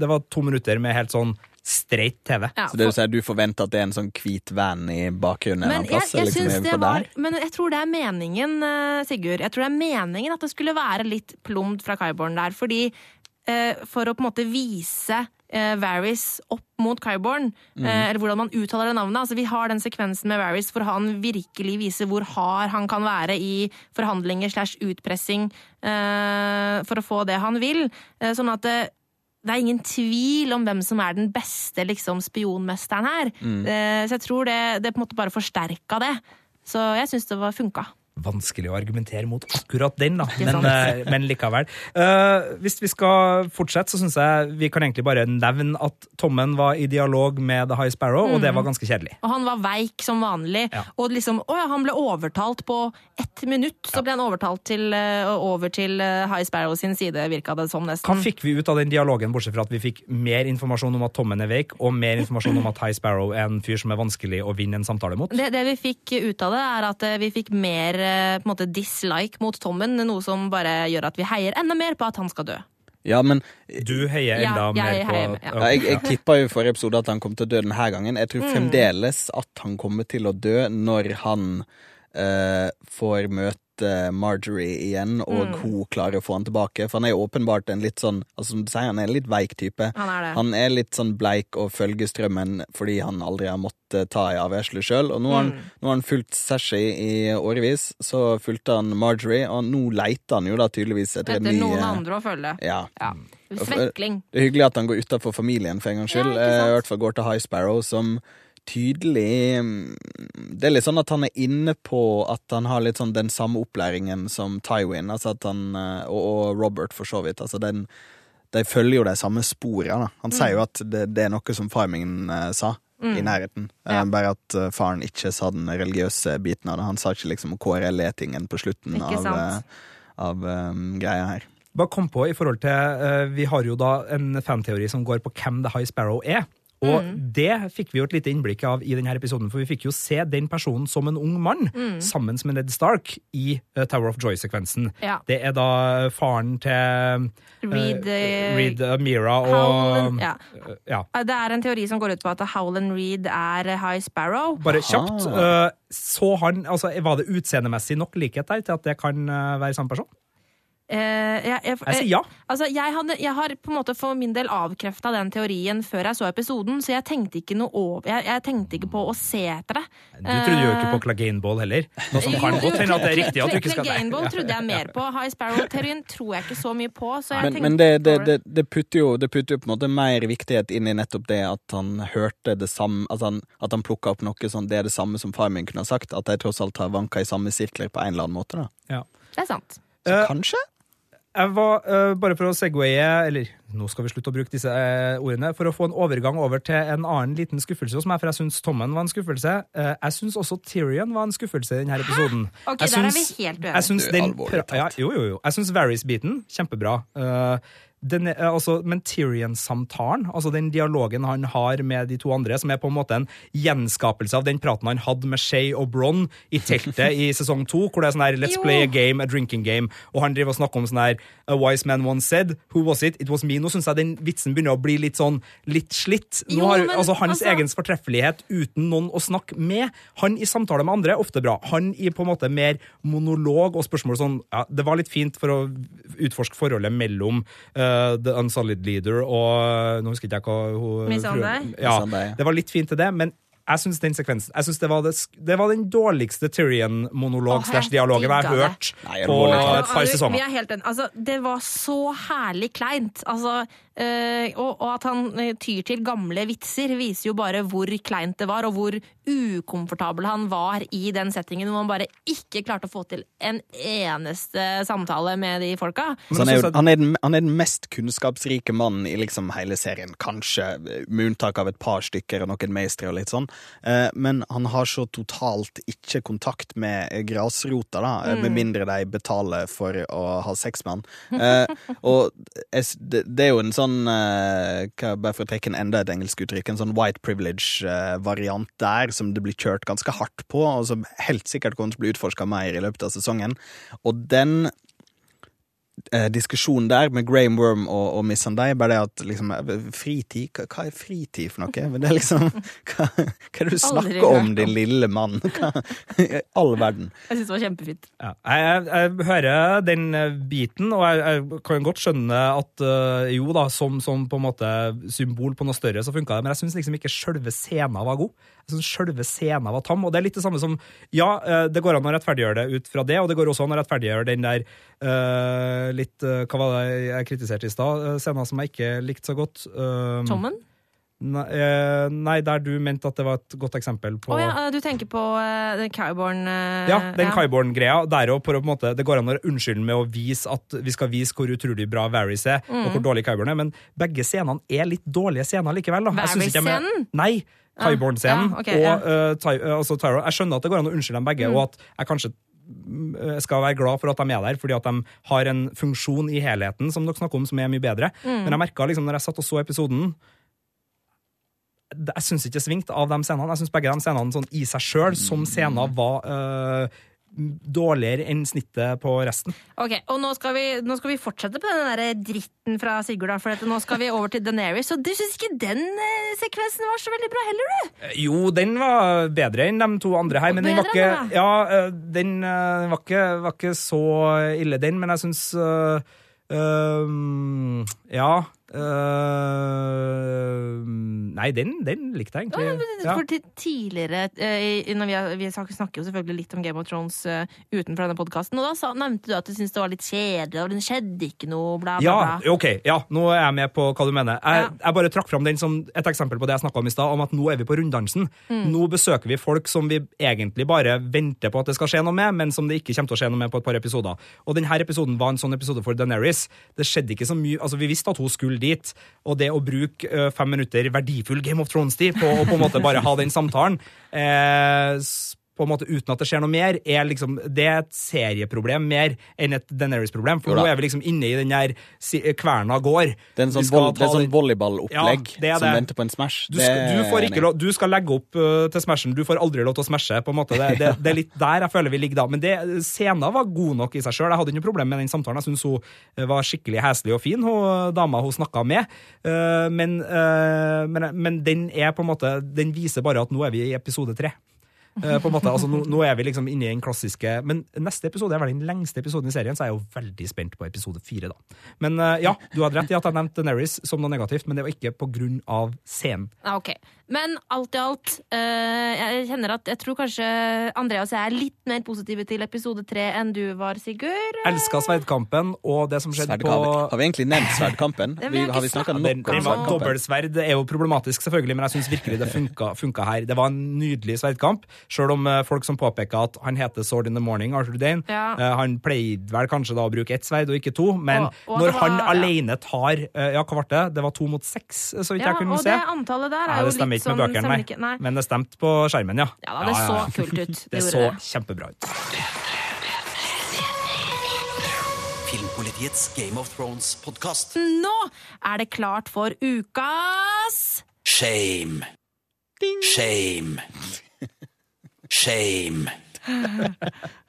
Det var to minutter med helt sånn streit TV. Ja, Så det vil for- si du forventer at det er en sånn hvit van i bakgrunnen en men plass, jeg, jeg, liksom syns er det var, men jeg tror det er meningen, eh, Sigurd. Jeg tror det er meningen at det skulle være litt plomt fra Kyborn der. Fordi eh, for å på en måte vise eh, Varys opp mot Kyborn, Mm. eh, eller hvordan man uttaler det navnet. Altså, vi har den sekvensen med Varys hvor han virkelig viser hvor hard han kan være i forhandlinger slash utpressing eh, for å få det han vil. Eh, sånn at det, det er ingen tvil om hvem som er den beste liksom, spionmesteren her. Mm. Eh, så jeg tror det, det på en måte bare forsterka det. Så jeg syns det var funka. Vanskelig å argumentere mot akkurat den, da. Men, eh, men likevel. Eh, hvis vi skal fortsette, så syns jeg vi kan egentlig bare nevne at Tommen var i dialog med The High Sparrow, og det var ganske kjedelig. Og han var veik som vanlig. Ja. Og liksom, å ja, han ble overtalt på ett minutt. Så ble han overtalt til, eh, over til High Sparrow sin side, virka det som nesten. Hva fikk vi ut av den dialogen, bortsett fra at vi fikk mer informasjon om at Tommen er veik, og mer informasjon om at High Sparrow er en fyr som er vanskelig å vinne en samtale mot? Det, det vi fikk ut av det, er at vi fikk mer på en måte dislike mot Tommen. Noe som bare gjør at vi heier enda mer på at han skal dø. Ja, men Du heier enda ja, mer på med, ja. Ja, jeg, jeg tippa jo i forrige episode at han kom til å dø denne gangen. Jeg Mm. tror fremdeles at han kommer til å dø når han eh, får møte Marjorie igjen, og Mm. hun klarer å få han tilbake. For han er åpenbart en litt sånn altså som du sier, han er en litt veik type. Han er det. Han er litt sånn bleik og følger strømmen fordi han aldri har måttet ta i avgjørelse sjøl. Og nå har, han, Mm. nå har han fulgt Sashi i årevis. Så fulgte han Marjorie, og nå leiter han jo da tydeligvis etter, Etter en ny noen eh, andre å følge. Ja. Ja. Svekling. Det er hyggelig at han går utafor familien for en gangs skyld. Ja. Eh, I hvert fall går til High Sparrow, som tydelig mm, Det er litt sånn at han er inne på at han har litt sånn den samme opplæringen som Tywin, altså at han, eh, og, og Robert for så vidt. Altså den, de følger jo de samme sporene. Da. Han sier jo at det, det er noe som Farmingen min eh, sa. I nærheten. Eh, Ja. bare at uh, faren ikke sa den religiøse biten av det. Han sa ikke liksom KRL-letingen på slutten Ikke av, eh, av um, greia her. Bare kom på i forhold til uh, Vi har jo da en fanteori som går på hvem The High Sparrow er. Og Mm. det fikk vi jo et lite innblikk av i denne episoden, for vi fikk jo se den personen som en ung mann, Mm. sammen med Ned Stark, i uh, Tower of Joy-sekvensen. Ja. Det er da faren til uh, Reed, uh, Reed Amira og Howland, ja. eh, ja. Det er en teori som går ut på at Howland Reed er High Sparrow. Bare kjapt. Ah. eh, så han, altså, Var det utseendemessig nok likhet der til at det kan eh, være samme person? Eh, jeg, jeg, Jeg sier ja. Altså, jeg, hadde, jeg har på en måte for min del avkrefta den teorien før jeg så episoden, så jeg tenkte ikke noe over Jeg, jeg tenkte ikke på å se etter det. Du trodde jo ikke på Clagainball heller. Noe som kan godt hende at det er riktig at du ikke skal Gainball trodde jeg mer på. High Sparrow-teorien tror jeg ikke så mye på. Så jeg Men, men det, det, det, det, putter jo, det putter jo på en måte mer viktighet inn i nettopp det at han hørte det samme At han, at han plukka opp noe sånn Det er det samme som far min kunne ha sagt. At de tross alt har vanka i samme sirkler på en eller annen måte. da Ja. Det er sant. Så Eh, kanskje? Jeg var, uh, bare for å segwaye, eller nå skal vi slutte å bruke disse uh, ordene, for å få en overgang over til en annen liten skuffelse hos meg, for jeg syns Tommen var en skuffelse. Uh, jeg syns også Tyrion var en skuffelse i denne episoden. Ok, Jeg der er syns- vi helt uenige. Jeg syns den ja, Jo, jo, jo. Jeg syns Varys-biten, kjempebra. Eh, den, altså, men Tyrion-samtalen, altså den dialogen han har med de to andre, som er på en måte en gjenskapelse av den praten han hadde med Shay og Bronn i teltet i sesong to, hvor det er sånn her Let's Jo. play a game, a drinking game, og han driver og snakker om sånn her A wise man once said, who was it? It was me. Nå syns jeg den vitsen begynner å bli litt sånn litt slitt. Nå Jo, har, men, altså Hans altså- egens fortreffelighet uten noen å snakke med. Han i samtale med andre, ofte bra. Han i på en måte mer monolog og spørsmål sånn ja, Det var litt fint for å utforske forholdet mellom eh, The Unsolid Leader og Nå husker jeg ikke hva hun Miss Ja, ja. det var litt fint til det, men Jeg synes den sekvensen Jeg synes det, var det, det var den dårligste Tyrion-monolog-slash-dialogen jeg har hørt Nei, på et par Vi sesonger. er. Altså, det var så herlig kleint. Altså, eh, og, og at han eh, tyr til gamle vitser, viser jo bare hvor kleint det var, og hvor ukomfortabel han var i den settingen, hvor han bare ikke klarte å få til en eneste samtale med de folka. Så han, er jo, han, er den, han er den mest kunnskapsrike mannen i liksom hele serien, kanskje, med unntak av et par stykker og noen meistre og litt sånn. Eh, men han har så totalt ikke kontakt med grasrota, da, mm. med mindre de betaler for å ha sex med han. Eh, og det, det er jo en sånn, eh, hva- bare for å trekke en enda et engelsk uttrykk, en sånn white privilege-variant der, som det blir kjørt ganske hardt på, og som helt sikkert kommer til å bli utforska mer i løpet av sesongen. Og den eh, diskusjonen der med Graham Worm og, og Miss Sunday, bare det at liksom eh, Fritid? Hva, hva er fritid for noe? Men det er liksom Hva, hva er det du snakker om, din lille mann? Hva, I all verden. Jeg syns det var kjempefint. Ja, jeg, jeg, hører den eh, biten, og jeg, jeg kan godt skjønne at øh, jo da, som, som på en måte symbol på noe større, så funka det, men jeg syns liksom ikke sjølve scenen var god. Jeg synes sjølve scenen var tam, og det er litt det samme som Ja, eh, det går an å rettferdiggjøre det ut fra det, og det går også an å rettferdiggjøre den der uh, litt uh, Hva var det jeg kritiserte i stad? Scenen som jeg ikke likte så godt. Uh, Tommen? Nei, nei, der du mente at det var et godt eksempel på Å ja, eh, du tenker på den Kyborn Ja, den Kyborn-greia. Der òg, på en måte, det går an å unnskylde med å vise at vi skal vise hvor utrolig bra Varys er, og hvor dårlig Kyborn er, men begge scenene er litt dårlige scener likevel. da. Varys-scenen? Nei. Kyborn-scenen ja, ok, og ja. eh, Ty, eh, altså Tyra. Jeg skjønner at det går an å unnskylde dem begge, og at jeg kanskje mm, eh, skal være glad for at de er der, fordi at de har en funksjon i helheten som dere snakker om, som er mye bedre. Men jeg merka liksom, når jeg satt og så episoden jeg syns ikke det svingte av de scenene. Jeg syns begge de scenene sånn i seg sjøl, som scener, var øh, dårligere enn snittet på resten. Ok, og nå skal, vi, nå skal vi fortsette på den der dritten fra Sigurd, da, for nå skal vi over til Daenerys. Og du syns ikke den eh, sekvensen var så veldig bra heller, du? Eh, Jo, den var bedre enn de to andre her, men den var ikke, ja, den, den øh, var, ikke, var ikke så ille, den, men jeg syns øh, øh, Ja øh, Nei, den, den likte jeg egentlig. Ja. For tidligere uh, vi, har, vi snakker jo selvfølgelig litt om Game of Thrones uh, utenfor denne podkasten, og da sa, nevnte du at du syntes det var litt kjedelig, og det skjedde ikke noe, bla, bla, Ja, ok, ja, nå er jeg med på hva du mener. Jeg, Ja. jeg bare trakk fram den som et eksempel på det jeg snakka om i stad, om at nå er vi på runddansen. Mm. Nå besøker vi folk som vi egentlig bare venter på at det skal skje noe med, men som det ikke kommer til å skje noe med på et par episoder. Og denne episoden var en sånn episode for Daenerys. Det skjedde ikke så mye Altså, vi visste at hun skulle dit, og det å bruke eh, fem minutter verdifull Game of Thrones-tid på å på en måte bare ha den samtalen eh, på en måte uten at det skjer noe mer, er liksom, det er et serieproblem mer enn et Daenerys-problem. For nå er vi liksom inne i den der kverna går. Det er en sånn, voll, det er ta sånn volleyballopplegg Ja, som venter på en smash. du, skal, du, får ikke du skal legge opp uh, til smashen, du får aldri lov til å smashe. på en måte. Det, det, det er litt der jeg føler vi ligger da. Men det, scenen var god nok i seg sjøl. Jeg hadde ikke noe problem med den samtalen. Jeg syns hun eh, var skikkelig heslig og fin, hun dama hun snakka med. Uh, men, uh, men, men den er på en måte Den viser bare at nå er vi i episode tre. Eh, på en måte, altså nå, nå er vi liksom inne i den klassiske Men neste episode er vel den lengste episoden i serien, så jeg er jo veldig spent på episode fire. da. Men eh, ja, du hadde rett i at jeg nevnte Daenerys som noe negativt, men det var ikke på grunn av scenen. Ja, ok. Men alt i alt, eh, jeg kjenner at jeg tror kanskje Andreas og jeg er litt mer positive til episode tre enn du var, Sigurd. Elska sverdkampen og det som skjedde på Har vi egentlig nevnt sverdkampen? Vi har vi snakka nok om sverdkampen? Dobbeltsverd er jo problematisk, selvfølgelig, men jeg syns virkelig det funka, funka her. Det var en nydelig sverdkamp, sjøl om eh, folk som påpeker at han heter Sword in the Morning, Arthur Dane. Ja. eh, han pleide vel kanskje da å bruke ett sverd og ikke to, men Og- og når var- han ja. alene tar Ja, hva ble det? Det var to mot seks, så vidt Ja, jeg kunne se. Ja, og det antallet der er jo litt ikke sånn med bøkene, nei. nei. Men det stemte på skjermen, ja. Ja da, det så kult ut. Det, Det så det. kjempebra ut. Filmpolitiets Game of Thrones-podkast. Nå er det klart for ukas Shame. Shame. Shame.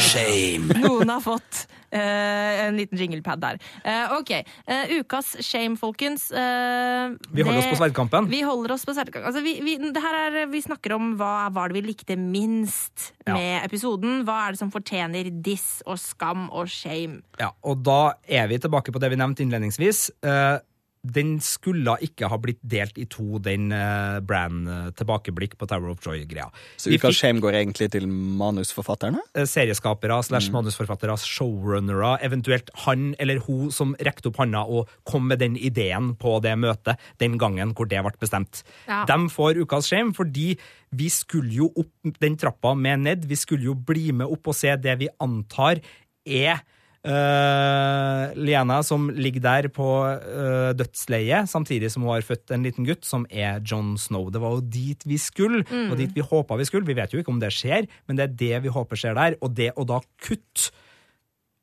Shame. Noen har fått eh, en liten jinglepad der. Eh, ok. eh, ukas shame, folkens. Eh, Vi holder oss på sverdkampen. Vi holder oss på sverdkampen. Altså, vi, vi, det her er, vi snakker om hva var det vi likte minst Ja. med episoden. Hva er det som fortjener diss og skam og shame? Ja, og da er vi tilbake på det vi nevnte innledningsvis. Eh, den skulle ikke ha blitt delt i to, den uh, brand-tilbakeblikk på Tower of Joy-greia. Så ukas shame går egentlig til manusforfatterne? eh, serieskapere slash manusforfattere, showrunnere, eventuelt han eller hun som rekte opp handa og kom med den ideen på det møtet den gangen hvor det ble bestemt. Ja. De får ukas shame fordi vi skulle jo opp den trappa med Ned. Vi skulle jo bli med opp og se det vi antar er Uh, Liana som ligger der på uh, dødsleiet, samtidig som hun har født en liten gutt som er John Snow. Det var jo dit vi skulle, og dit vi håpa vi skulle. Vi vet jo ikke om det skjer, men det er det vi håper skjer der. Og det å da kutte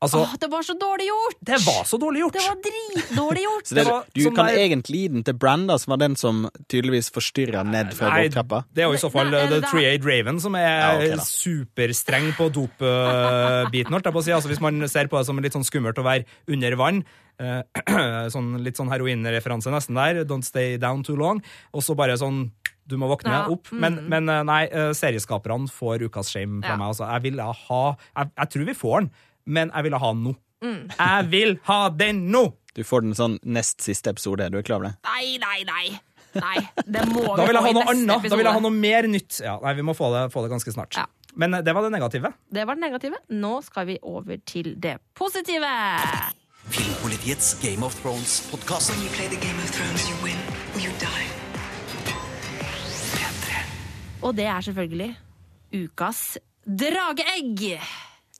Altså, Åh, det var så dårlig gjort! det var så dårlig gjort! Det var dritdårlig gjort! Så det, Det var du kan der- egentlig gi den til Branda, som var den som tydeligvis forstyrra Ned fra båttrappa. det er jo i så fall Nei, uh, The er- Three-Aid Raven som er Ja, okay, superstreng på dopbiten. å si. Altså, hvis man ser på det som litt sånn skummelt å være under vann, eh, sånn, litt sånn heroinreferanse nesten der, Don't stay down too long, og så bare sånn du må våkne Ja, opp. Men, men eh, nei, eh, serieskaperne får ukas shame fra Ja. meg. Altså. Jeg ville ha jeg, jeg tror vi får den, men jeg ville ha den nå. Mm. Jeg vil ha den nå! Du får den sånn nest siste episode. Du er klar over det? Nei, nei, nei. Nei, det må Da vi vil jeg ha i noe neste annet. Da vil jeg ha noe mer nytt. Ja, nei, Vi må få det, få det ganske snart. Ja. Men eh, det var det negative. Det var det negative. Nå skal vi over til det positive. Filmpolitiets Game of Thrones-podkast. When you play the Game of Thrones, you win or you die. Og det er selvfølgelig ukas drageegg.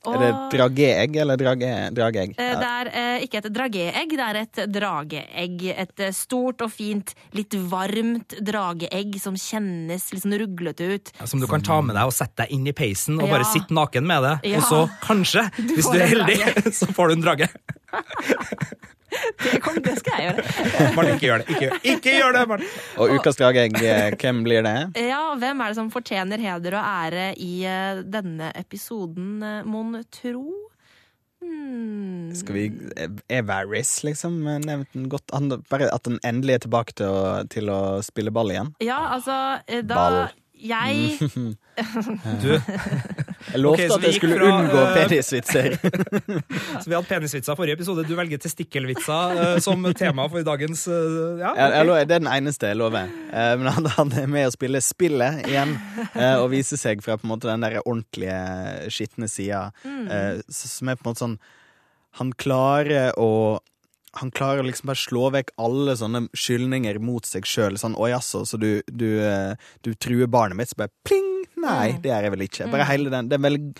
Og, Er det drageegg eller drage, drageegg? eh, det er eh, ikke et drageegg, det er et drageegg. Et eh, stort og fint, litt varmt drageegg som kjennes litt sånn ruglete ut. Som du kan ta med deg og sette deg inn i peisen og Ja. bare sitte naken med det. Ja. Og så kanskje, hvis får du er heldig, så får du en drage. Det, kom, det skal jeg gjøre. Martin, ikke gjør det. Ikke, ikke gjør det, Martin! Og ukas drageegg, eh, hvem blir det? Ja, hvem er det som fortjener heder og ære i eh, denne episoden, eh, mon tro? Hmm. Skal vi, Er Varys liksom nevnt den godt? Han, bare at han endelig er tilbake til å, til å spille ball igjen? Ja, altså da Ball. Jeg Du, Jeg lovte okay, at jeg skulle fra, unngå eh, penisvitser. så vi hadde penisvitser forrige episode. Du velger testikkelvitser uh, som tema for dagens uh, Ja, Jeg, jeg, lover- det er den eneste jeg lover. Uh, men han, han er med å spille spillet igjen, eh, og vise seg fra på en måte den der ordentlige, skitne sida, eh, som er på en måte sånn Han klarer å han klarer å liksom bare slå vekk alle sånne skyldninger mot seg sjøl. Sånn 'Å jaså, så du, du, du truer barnet mitt?' Så bare pling! Nei, det er jeg vel ikke. Bare hele den Det er veldig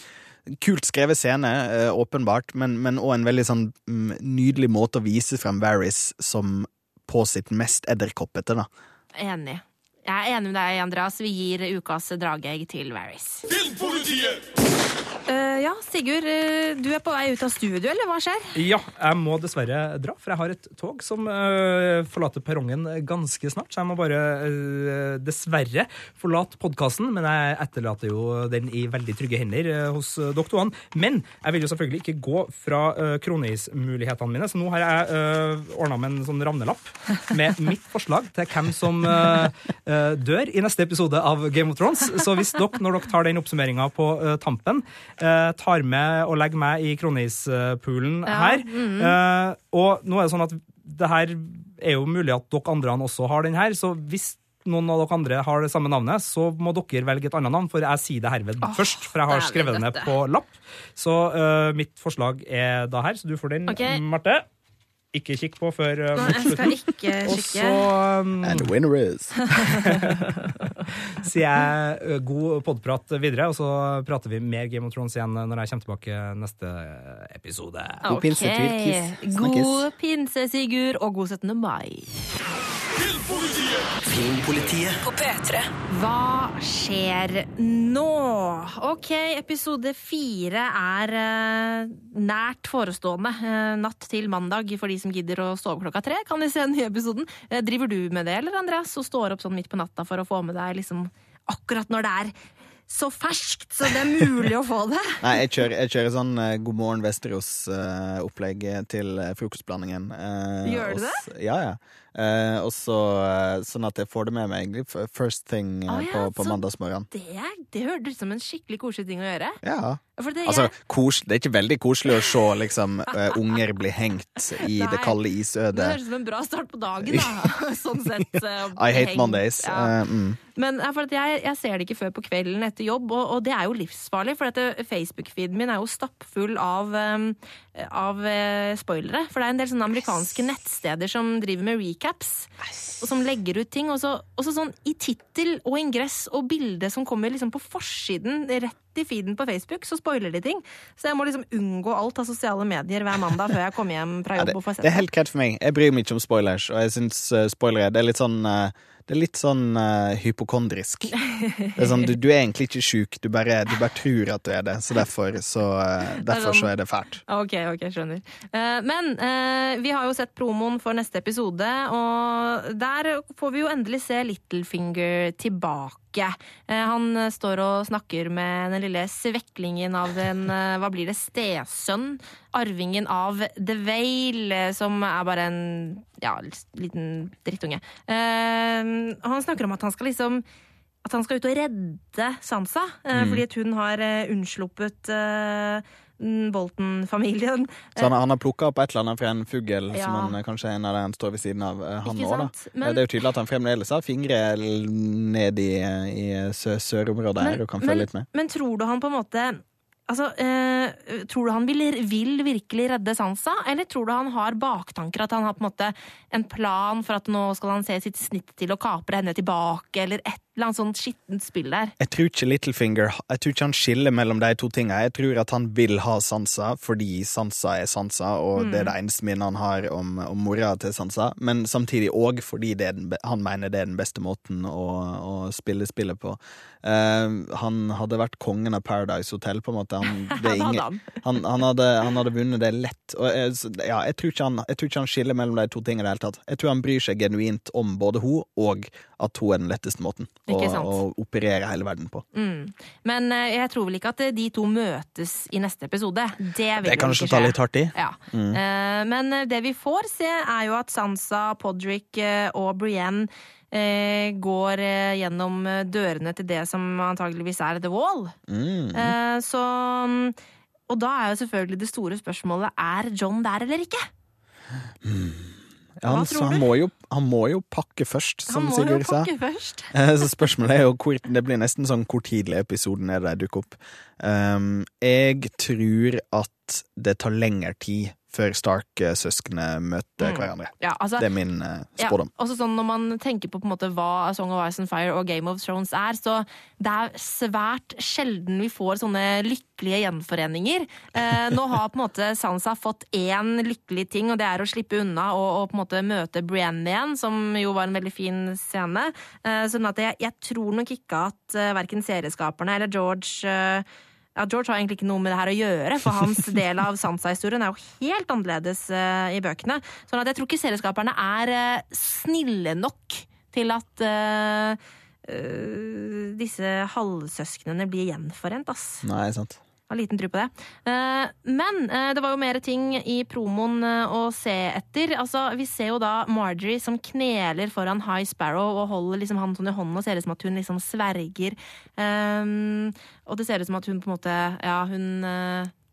kult skrevet scene, eh, åpenbart, men, òg en veldig sånn mm, nydelig måte å vise frem Varys som på sitt mest edderkoppete, da. Enig. Jeg er enig med deg, Andreas. Vi gir ukas drageegg til Varys. Uh, ja, Sigurd, eh, du er på vei ut av studio, eller hva skjer? Ja, jeg må dessverre dra, for jeg har et tog som uh, forlater perrongen ganske snart. Så jeg må bare uh, dessverre forlate podkasten, men jeg etterlater jo den i veldig trygge hender eh, hos doktorene. Men jeg vil jo selvfølgelig ikke gå fra uh, kroneismulighetene mine, så nå har jeg uh, ordna med en sånn ravnelapp med mitt forslag til hvem som eh, eh, dør i neste episode av Game of Thrones. Så hvis dere, når dere tar den oppsummeringa på eh, tampen, eh, tar med og legger meg i kronispoolen Ja, her eh, Og nå er det sånn at det her er jo mulig at dere andre også har den her, så hvis noen av dere andre har det samme navnet, så må dere velge et annet navn, for jeg sier det herved først, for jeg har skrevet det ned på lapp. Så uh, mitt forslag er da her, så du får den, okay. Marte. Ikke kikk på før uh, mot jeg skal slutten. ikke Og så um, And the winner is sier jeg god podprat videre, og så prater vi mer Game of Thrones igjen når jeg kommer tilbake neste episode. God pinse, Ok. God pinse, Sigurd, og god 17. mai. Filmpolitiet På P3. Hva skjer nå? Ok, episode fire er eh, nært forestående. Eh, natt til mandag for de som gidder å stå opp klokka tre. Kan de se den nye episoden? Eh, driver du med det, eller Andreas? Og står opp sånn midt på natta for å få med deg liksom akkurat når det er så ferskt, så det er mulig å få det. Nei, jeg kjører, jeg kjører sånn eh, God morgen Vesterås-opplegg til eh, frokostblandingen. Eh, Gjør du det? Ja, ja. Eh, og så eh, sånn at jeg får det med meg egentlig first thing ah, ja, på, på så- mandagsmorgen. Det, det hørtes ut som en skikkelig koselig ting å gjøre. Ja. Det, Altså, kos, det er ikke veldig koselig å se liksom, eh, unger bli hengt i det kalde isødet. det høres ut som en bra start på dagen, da. sånn sett. Uh, I hate hengt. Mondays. Ja. Uh, mm. Men jeg, jeg ser det ikke før på kvelden etter jobb, og, og det er jo livsfarlig. For Facebook-feeden min er jo stappfull av, um, av eh, spoilere. For det er en del sånne amerikanske nettsteder som driver med recaps. Og som legger ut ting. Og så, sånn i tittel og ingress og bilde som kommer liksom på forsiden rett i feeden på Facebook, så spoiler de ting. Så jeg må liksom unngå alt av sosiale medier hver mandag før jeg kommer hjem fra Ja, jobb det, får sett det er helt greit for meg. Jeg bryr meg ikke om spoilers, og jeg syns uh, spoilere det er litt sånn eh, det er litt sånn uh, hypokondrisk. Det er sånn, du, du er egentlig ikke sjuk, du bare, du bare tror at du er det. Så derfor så, uh, derfor så er det fælt. Ok, ok, skjønner. Uh, men vi har jo sett promoen for neste episode, og der får vi jo endelig se Littlefinger tilbake. Eh, han står og snakker med den lille sveklingen av en, eh, hva blir det, stesønn? Arvingen av The eh, som er bare en ja, liten drittunge. Eh, han snakker om at han skal liksom at han skal ut og redde Sansa, mm. fordi hun har eh, unnsluppet Bolton-familien. Så han, han har plukka opp et eller annet fra en fugl Ja. som han eh, kanskje en av dem står ved siden av eh, han nå, da. Men- Eh, Det er jo tydelig at han fremdeles har fingre ned i, i sø sørområdet her og kan følge litt med. men tror du han på en måte Altså, eh, Tror du han vil, vil virkelig redde Sansa, eller tror du han har baktanker? At han har på en måte en plan for at nå skal han se sitt snitt til å kapre henne tilbake, eller et eller sånn skittent spill der? Jeg tror ikke Littlefinger Jeg tror ikke han skiller mellom de to tinga. Jeg tror at han vil ha Sansa fordi Sansa er Sansa, og det er det eneste minnet han har om, om mora til Sansa. Men samtidig òg fordi det den, han mener det er den beste måten å, å spille spillet på. Uh, han hadde vært kongen av Paradise Hotel, på en måte. Han, ingen, han. han, han, hadde, han hadde vunnet det lett. Og, jeg, ja, jeg, tror jeg tror ikke han skiller mellom de to tingene i det hele tatt. Jeg tror han bryr seg genuint om både hun og at hun er den letteste måten å, Ikke å operere hele verden på. Mm. Men eh, jeg tror vel ikke at de to møtes i neste episode. Det vil Det kanskje ta litt hardt i. Ja. Eh, men eh, det vi får se, er jo at Sansa, Podrick eh, og Brienne eh, går eh, gjennom eh, dørene til det som antageligvis er The Wall. Mm. Eh, så mm, Og da er jo selvfølgelig det store spørsmålet er John der eller ikke? Hva han, han, må jo, han må jo pakke først, som Sigurd sa. Eh, Så spørsmålet er jo hvor Det blir nesten sånn hvor tidlig episoden er det de dukker opp. Um, jeg tror at det tar lengre tid før Stark-søsknene møter Mm. hverandre. Ja, altså, Det er min eh, Ja, spådom. også sånn Når man tenker på, på måte hva A Song of Ice and Fire og Game of Thrones er, så det er svært sjelden vi får sånne lykkelige gjenforeninger. Eh, nå har på en måte Sansa fått én lykkelig ting, og det er å slippe unna og, og på en måte møte Brienne igjen, som jo var en veldig fin scene. Eh, sånn at jeg, jeg tror nok ikke at uh, verken serieskaperne eller George eh, ja, George har egentlig ikke noe med det her å gjøre, for hans del av Sansa-historien er jo helt annerledes uh, i bøkene. Sånn at jeg tror ikke serieskaperne er uh, snille nok til at uh, disse halvsøsknene blir gjenforent, ass. Nei, sant. Har liten tro på det. Eh, men eh, det var jo mer ting i promoen eh, å se etter. Altså, vi ser jo da Marjorie som kneler foran High Sparrow og holder liksom han sånn i hånden og ser ut som at hun liksom sverger. Um, og det ser ut som at hun på en måte Ja, hun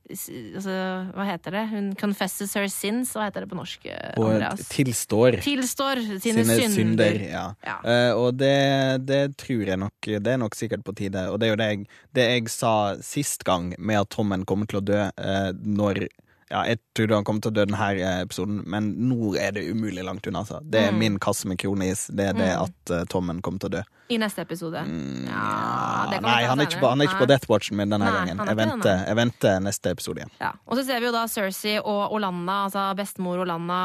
altså, Hva heter det? Hun confesses her sins. Hva heter det på norsk? eh, Og Andreas? tilstår Tilstår sine, synder. ja. Ja. Uh, og det, det tror jeg nok Det er nok sikkert på tide. Og det er jo det jeg, det jeg sa sist gang, med at Tommen kommer til å dø uh, når ja, Jeg trodde han kom til å dø denne eh, episoden, men nå er det umulig langt unna. Altså. Det er Mm. min kasse med kronis. Det er det at uh, Tommen kommer til å dø. I neste episode. Mm, Ja, det Nei, han er på, han er ikke på. Death Watchen min denne Nei, gangen. Jeg venter, jeg venter neste episode igjen. Ja. Og så ser vi jo da Cersei og Olanna, altså bestemor Olanna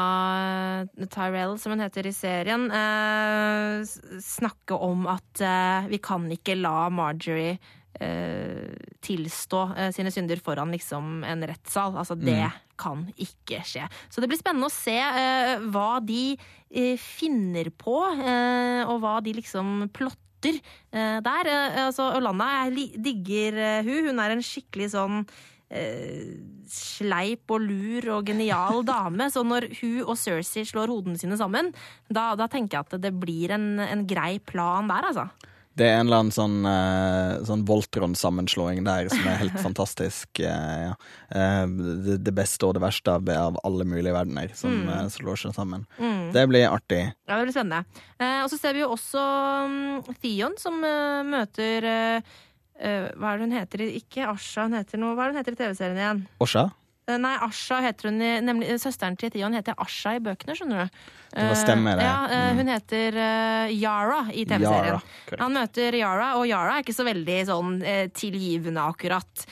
eh, Tyrell, som hun heter i serien, eh, snakke om at eh, vi kan ikke la Marjorie tilstå eh, sine synder foran liksom en rettssal. Altså, det kan ikke skje. Så det blir spennende å se uh, hva de uh, finner på, uh, og hva de liksom plotter eh, der. Eh, altså, Olanda digger eh, hun. Hun er en skikkelig sånn eh, sleip og lur og genial dame. Så når hun og Cersei slår hodene sine sammen, da, da tenker jeg at det blir en, en grei plan der, altså. Det er en eller annen sånn, uh, sånn Voltron-sammenslåing der som er helt fantastisk. Uh, ja. uh, det, det beste og det verste av, av alle mulige verdener som eh, slår seg sammen. Det blir artig. Ja, det blir spennende. Og så ser vi jo også um, Theon som møter Hva er det hun heter? Ikke Asha, hun heter noe Hva er det hun heter i TV-serien igjen? Osha? Eh, Nei, Asha heter hun i, nemlig eh, Søsteren til Theon heter Asha i bøkene, skjønner du. Det var stemme, det. Eh, Ja, Mm. Hun heter Yara i TV-serien. Han møter Yara, og Yara er ikke så veldig sånn tilgivende, akkurat.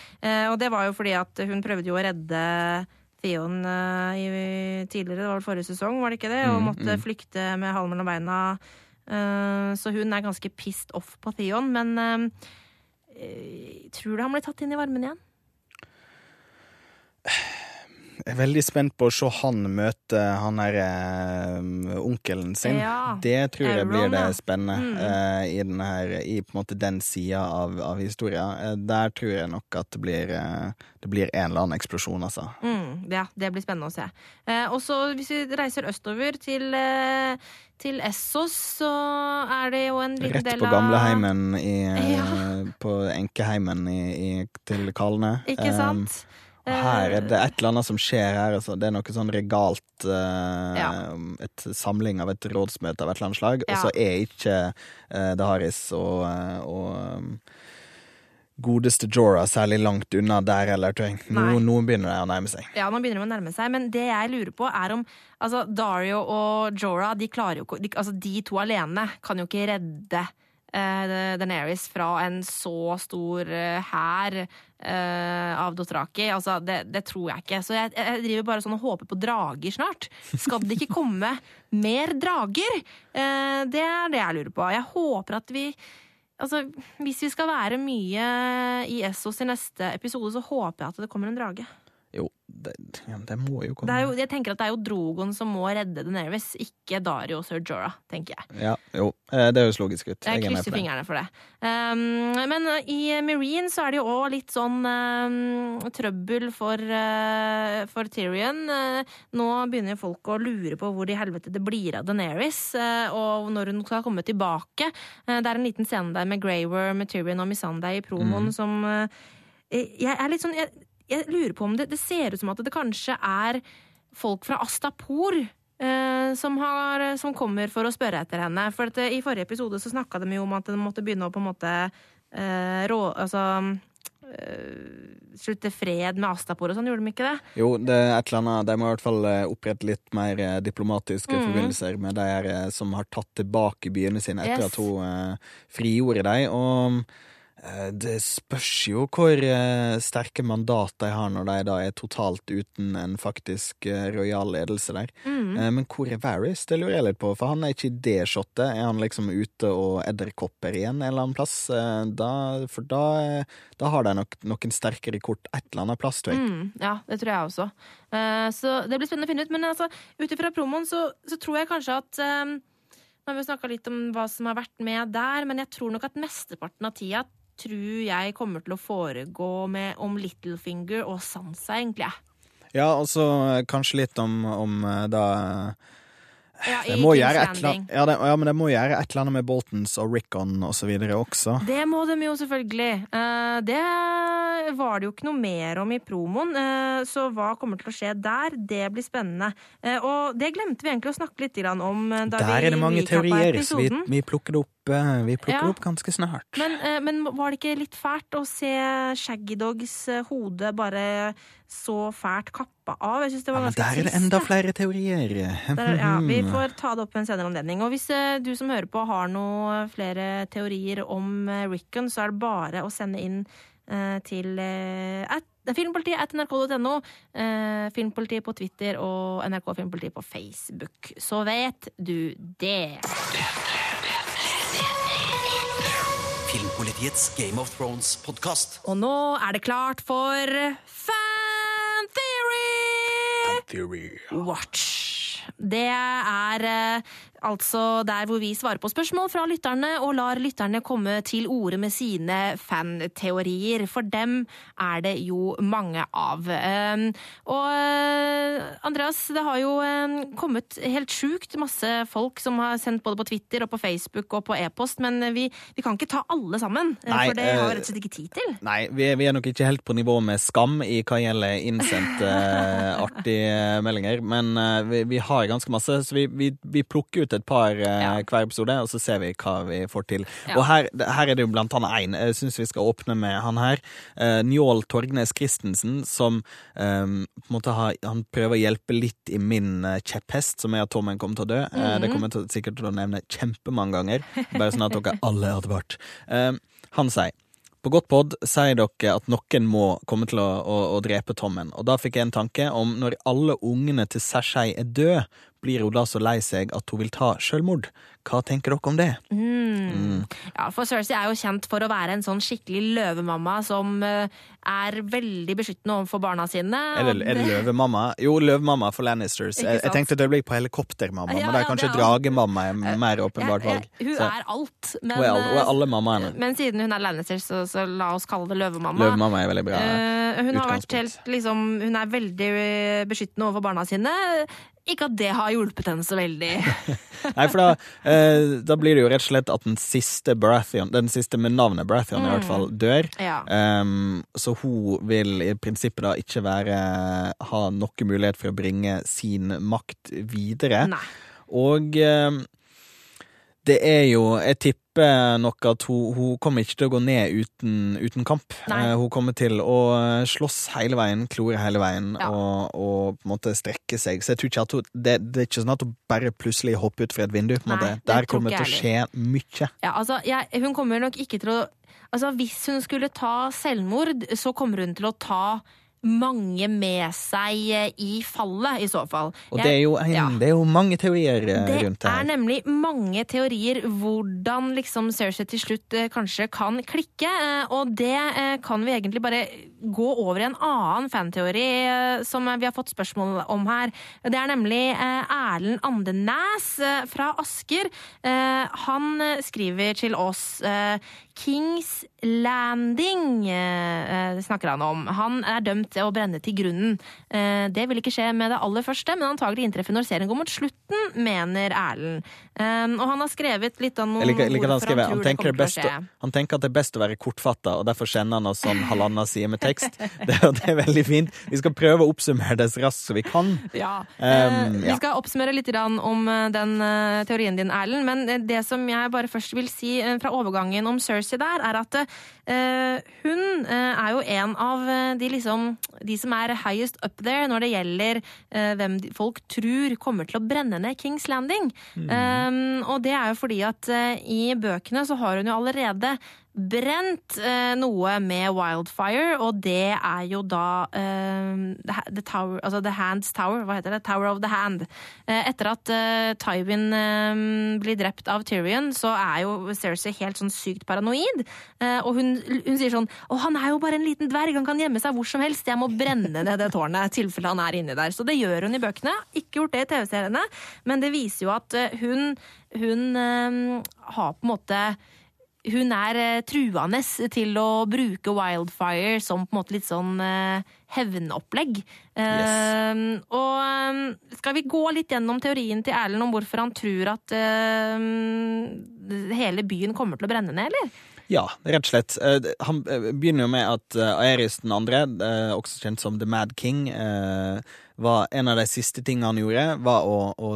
Og det var jo fordi at hun prøvde jo å redde Theon i, tidligere, det var vel forrige sesong, var det ikke det? Og Mm, måtte flykte med halen mellom beina. Så hun er ganske pissed off på Theon, men tror du han blir tatt inn i varmen igjen? Jeg er veldig spent på å se han møte han derre øh, onkelen sin. Ja, det tror jeg blir det spennende Mm. eh, i, den her, i på en måte den sida av, av historien. Uh, der tror jeg nok at det blir, uh, det blir en eller annen eksplosjon, altså. Mm, ja, det blir spennende å se. Eh, og så hvis vi reiser østover til, eh, til Essos, så er det jo en liten Rett del på av gamleheimen i, Ja. På enkeheimen i, i, til Kalne. Ikke sant? Eh, og her er det et eller annet som skjer her. Altså. Det er noe sånn regalt uh, Ja. Et samling av et rådsmøte av et eller annet slag. Og så er ikke uh, Daharis og, eh, og um, godeste Jorah særlig langt unna der heller. Nå, nå begynner det å nærme seg. Ja, nå begynner de å nærme seg, men det jeg lurer på er om altså, Dario og Jorah, de jo de, Altså, de to alene kan jo ikke redde uh, Daenerys fra en så stor eh, hær eh, av Dothraki. Altså, det, det tror jeg ikke. Så jeg, jeg driver bare sånn og håper på drager snart. Skal det ikke komme mer drager? Eh, det er det jeg lurer på. Jeg håper at vi Altså, Hvis vi skal være mye i Essos i neste episode, så håper jeg at det kommer en drage. Det, det må jo komme. Det er jo, jeg tenker at det er jo Drogon som må redde Daenerys, ikke Dario og Sir Jorah, tenker jeg. Ja, jo, eh, det høres logisk ut. Jeg Jeg er krysser fingrene for det. Um, men uh, i Marine så er det jo òg litt sånn um, trøbbel for, uh, for Tyrion. Uh, nå begynner jo folk å lure på hvor i helvete det blir av Daenerys, uh, og når hun skal komme tilbake. Det er en liten scene der med Greywer, med Tyrion og Missandei i promoen som uh, Jeg er litt sånn jeg, jeg lurer på om det, det ser ut som at det kanskje er folk fra Astapor eh, som, har, som kommer for å spørre etter henne. For at, eh, I forrige episode så snakka de jo om at de måtte begynne å på en måte eh, rå... Altså eh, slutte fred med Astapor og sånn, gjorde de ikke det? Jo, det er et eller annet De må i hvert fall eh, opprette litt mer diplomatiske mm. forbindelser med de som har tatt tilbake byene sine etter Yes. at hun frigjorde dem. Og det spørs jo hvor eh, sterke mandat de har når de da er totalt uten en faktisk eh, rojal ledelse der. Eh, men hvor er Varys? Det lurer jeg litt på, for han er ikke i det shotet. Er han liksom ute og edderkopper igjen en eller annen plass? Eh, da, for da, eh, da har de nok noen sterkere kort et eller annet plass, tror jeg. Mm, ja, det tror jeg også. Eh, så det blir spennende å finne ut. Men altså, ut ifra promoen så, så tror jeg kanskje at um, Nå har vi snakka litt om hva som har vært med der, men jeg tror nok at mesteparten av tida tror jeg kommer til å foregå med om Littlefinger og Sansa, egentlig. Ja, og så eh, kanskje litt om, om eh, da Ja, det må gjøre et eller annet, ja, det, ja, men det må gjøre et eller annet med Boltons og Rickon og så videre også. Det må de jo selvfølgelig. Uh, det var det jo ikke noe mer om i promoen, uh, så hva kommer til å skje der? Det blir spennende. Uh, og det glemte vi egentlig å snakke litt om eh, da Der vi er det mange teorier, så vi, vi plukker det opp, eh, vi plukker Ja. opp ganske snart. Men, eh, men var det ikke litt fælt å se Shaggy Dogs eh, hode bare så fælt kappa av? Jeg synes det Ja, var men ganske der er det enda det. flere teorier. Der, ja, vi får ta det opp ved en senere anledning. Og hvis eh, du som hører på har noen flere teorier om eh, Rickon, så er det bare å sende inn eh, til eh, at, filmpolitiet at nrk.no, eh, Filmpolitiet på Twitter og NRK Filmpolitiet på Facebook. Så vet du det. Filmpolitiets Game of Thrones-podkast. Og nå er det klart for Fan Theory! Fan Theory. Watch. Det er eh, altså der hvor vi svarer på spørsmål fra lytterne og lar lytterne komme til orde med sine fanteorier. For dem er det jo mange av. Eh, og eh, Andreas, det har jo eh, kommet helt sjukt masse folk som har sendt både på Twitter og på Facebook og på e-post, men vi, vi kan ikke ta alle sammen. eh, Nei, for det har vi rett og slett ikke tid til. Nei, vi er, vi er nok ikke helt på nivå med Skam i hva gjelder innsendte artige meldinger, men vi, vi har ganske masse, så vi, vi, vi plukker ut et par eh, Ja. hver episode, og så ser vi hva vi får til. Ja. Og her, her er det jo blant annet én. Jeg syns vi skal åpne med han her. Eh, Njål Torgnes Christensen, som um, på en måte har, han prøver å hjelpe litt i min kjepphest, som er at Tommen kommer til å dø. Eh, det kommer jeg sikkert til å nevne kjempemange ganger, bare sånn at dere alle er advart. Eh, han sier på godt pod sier dere at noen må komme til å, å, å drepe Tommen, og da fikk jeg en tanke om når alle ungene til Cersei er døde, blir hun da så lei seg at hun vil ta selvmord? Hva tenker dere om det? Mm. Ja, for Cersei er jo kjent for å være en sånn skikkelig løvemamma som eh, er veldig beskyttende overfor barna sine. Er det, er det løvemamma? Jo, løvemamma for Lannisters. Jeg, jeg tenkte det ble på helikoptermamma, Ja, men det er kanskje det er dragemamma er mer åpenbart valg. Ja, Hun Så- er alt. Men, Hun er alle, hun er alle mammaene. eh, men siden hun er Lannisters, så, så la oss kalle det løvemamma. Løvemamma er veldig bra. Uh, hun helt liksom, Hun er veldig eh, beskyttende overfor barna sine. Ikke at det har hjulpet henne så veldig. Nei, for da, eh, da blir det jo rett og slett at den siste Baratheon, den siste med navnet Baratheon i hvert fall, dør. Mm. Ja. Um, så hun vil i prinsippet da ikke være ha noe mulighet for å bringe sin makt videre. Nei. Og ehm, det er jo Jeg tipper nok at hun, hun kommer ikke til å gå ned uten, uten kamp. Nei. Eh, hun kommer til å slåss hele veien, klore hele veien Ja. og, og på en måte strekke seg. Så jeg tror ikke at hun det, det er ikke sånn at hun bare plutselig hopper ut fra et vindu. Nei, det Der kommer det til å skje mye. Ja, altså, jeg, hun kommer nok ikke til å Altså, hvis hun skulle ta selvmord, så kommer hun til å ta mange med seg eh, i fallet, i så fall. Og det er, jo en, ja. det er jo mange teorier eh, Det rundt det er nemlig mange teorier hvordan liksom Cersei til slutt eh, kanskje kan klikke, og det kan vi egentlig bare gå over i en annen fanteori som vi har fått spørsmål om her. Det er nemlig Erlend Andenæs fra Asker. Han skriver til oss Kings Landing eh, eh, snakker han om. Han er dømt til å brenne til grunnen. Eh, Det vil ikke skje med det aller første, men antagelig inntreffe når serien går mot slutten, mener Erlend. Eh, Og han har skrevet litt om noen like, like ord at han han tenker, kommer til å best, å- skje. han tenker at det er best å være kortfatta, og derfor sender han oss sånn halvannen side med tekst. Det, det er veldig fint. Vi skal prøve å oppsummere det så raskt som vi kan. Ja. Um, ja. Vi skal oppsummere litt om eh, den teorien din, Erlend. Men det som jeg bare først vil si fra overgangen om Cersei der, er at eh, hun eh, er jo en av eh, de, liksom, de som er highest up there når det gjelder hvem folk tror kommer til å brenne ned Kings Landing. Um, og det er jo fordi at i bøkene så har hun jo allerede brent eh, noe med Wildfire, og det er jo da eh, the, Tower, altså The Hand's Tower, hva heter det? Tower of the Hand. Eh, etter at eh, Tywin eh, blir drept av Tyrion, så er jo Cersei helt sånn sykt paranoid. Eh, og hun, hun sier sånn Å, han er jo bare en liten dverg, han kan gjemme seg hvor som helst. Jeg må brenne ned det tårnet, i tilfelle han er inni der. Så det gjør hun i bøkene. Ikke gjort det i TV-seriene, men det viser jo at hun, hun har på en måte hun er eh, truende til å bruke Wildfire som på en måte litt sånn hevnopplegg. Yes. Uh, og eh, skal vi gå litt gjennom teorien til Erlend om hvorfor han tror at uh, hele byen kommer til å brenne ned, eller? Ja, rett og slett. Eh, Han eh, begynner jo med at eh, Aeris den andre, eh, også kjent som The Mad King, eh, var en av de siste tingene han gjorde, var å, å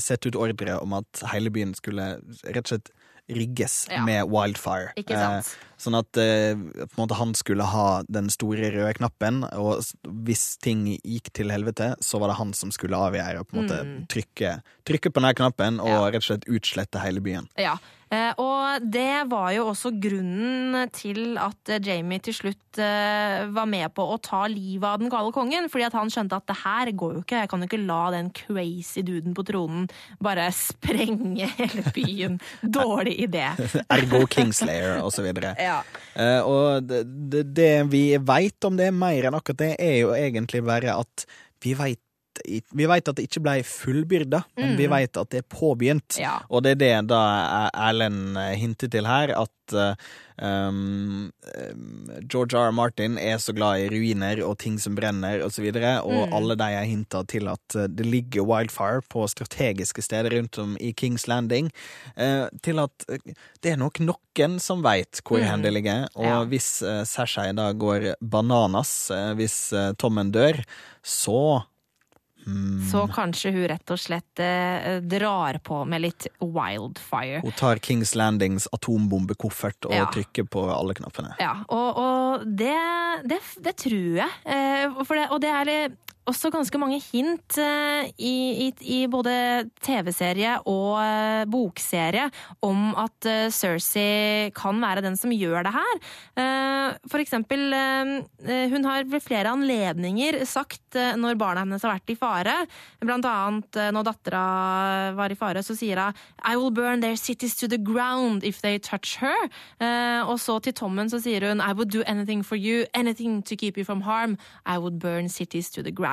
sette ut ordre om at hele byen skulle rett og slett rigges Ja. med wildfire. Ikke sant? Eh, sånn at eh, på en måte han skulle ha den store røde knappen, og hvis ting gikk til helvete, så var det han som skulle avgjøre på en måte trykke, trykke på den her knappen og Mm. Ja. rett og slett utslette hele byen. Ja, og det var jo også grunnen til at eh, Jamie til slutt eh, var med på å ta livet av den gale kongen, fordi at han skjønte at det her går jo ikke, jeg kan jo ikke la den crazy duden på tronen bare sprenge hele byen. Dårlig idé. Ergo Kingslayer og så videre. Ja. Eh, og det, det, vi veit om det, mer enn akkurat det, er jo egentlig bare at vi veit vi vet at det ikke ble fullbyrda, men vi vet at det er påbegynt. Ja. Og det er det da Erlend hintet hinter til her, at eh, um, um, George R. R. Martin er så glad i ruiner og ting som brenner osv., og, så videre, og alle de er hinta til at eh, det ligger wildfire på strategiske steder rundt om i Kings Landing, uh, til at eh, det er nok noen som veit hvor hen det ligger. Og Ja. hvis uh, Cersei da går bananas, uh, hvis uh, Tommen dør, så Så kanskje hun rett og slett eh, drar på med litt wildfire. Hun tar Kings Landings atombombekoffert og Ja. trykker på alle knappene. Ja, og, og det, det, det tror jeg. Eh, det, og det er litt- også ganske mange hint eh, i, i, i både TV-serie og eh, bokserie om at eh, Cersei kan være den som gjør det her. For eksempel, hun har ved flere anledninger sagt når barna hennes har vært i fare, blant annet når dattera var i fare, så sier hun I will burn their cities to the ground if they touch her. Og så til Tommen så sier hun I would do anything for you, anything to keep you from harm. I would burn cities to the ground.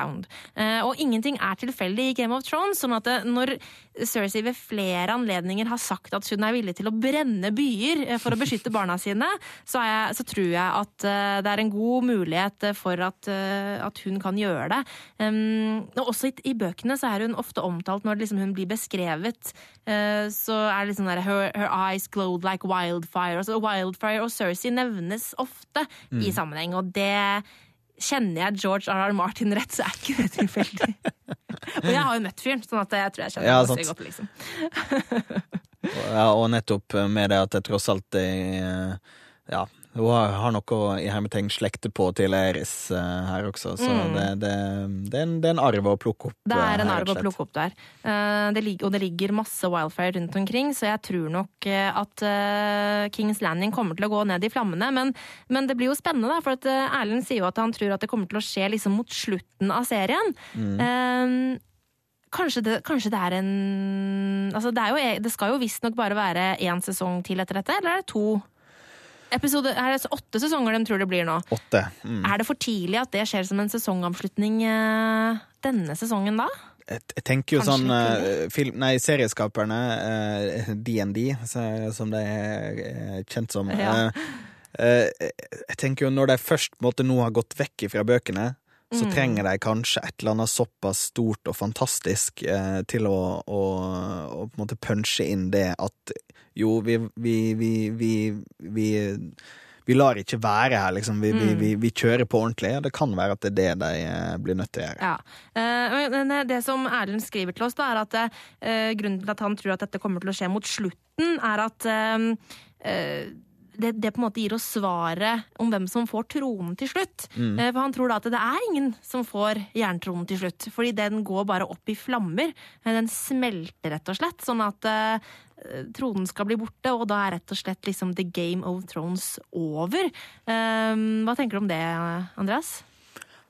Eh, og ingenting er tilfeldig i Game of Thrones, sånn at eh, når Cersei ved flere anledninger har sagt at hun er villig til å brenne byer eh, for å beskytte barna sine, så, jeg, så tror jeg at det er en god mulighet for at, at hun kan gjøre det. Um, og også i, i bøkene så er hun ofte omtalt når liksom hun blir beskrevet, eh, så er det liksom der her, her eyes glowed like wildfire. Altså wildfire og Cersei nevnes ofte i sammenheng, og det Kjenner jeg George R.R. Martin rett, så er ikke det tilfeldig. og jeg har jo møtt fyren, sånn at jeg tror jeg kjenner Ja, ham godt. liksom. Ja, og nettopp med det at det tross alt er Ja, hun har, har noe i hermetegn slekte på til Eris uh, her også, så det, det, det, er en, det er en arv å plukke opp. Mm. Det er eh, en her, arv å plukke opp der. Uh, det og det ligger masse wildfire rundt omkring, så jeg tror nok eh, at uh, Kings Landing kommer til å gå ned i flammene. Men, men det blir jo spennende, da, for at eh, Erlend sier jo at han tror at det kommer til å skje liksom mot slutten av serien. Eh, Kanskje det, kanskje det er en Altså, det, er jo, e- det skal jo visstnok bare være én sesong til etter dette, eller er det to? Episode, er det åtte sesonger de tror det blir nå? Åtte. Mm. Er det for tidlig at det skjer som en sesongavslutning eh, denne sesongen da? Jeg, jeg tenker jo Kanskje sånn eh, film, Nei, serieskaperne, eh, DND, som de er eh, kjent som Ja. eh, Jeg tenker jo når de først måtte, nå har gått vekk fra bøkene, så Mm. trenger de kanskje et eller annet såpass stort og fantastisk eh, til å, å, å punche inn det at jo, vi, vi, vi, vi, vi vi lar ikke være her, liksom. Vi, vi, Mm. vi, vi kjører på ordentlig. Det kan være at det er det de eh, blir nødt til å gjøre. Ja. Eh, men det som Erlend skriver til oss, da, er at eh, grunnen til at han tror at dette kommer til å skje mot slutten, er at eh, eh, det, det på en måte gir oss svaret om hvem som får tronen til slutt. Mm. For han tror da at det er ingen som får jerntronen til slutt, fordi den går bare opp i flammer. Eh, Den smelter rett og slett, sånn at uh, tronen skal bli borte, og da er rett og slett liksom The Game of Thrones over. Um, Hva tenker du om det, Andreas?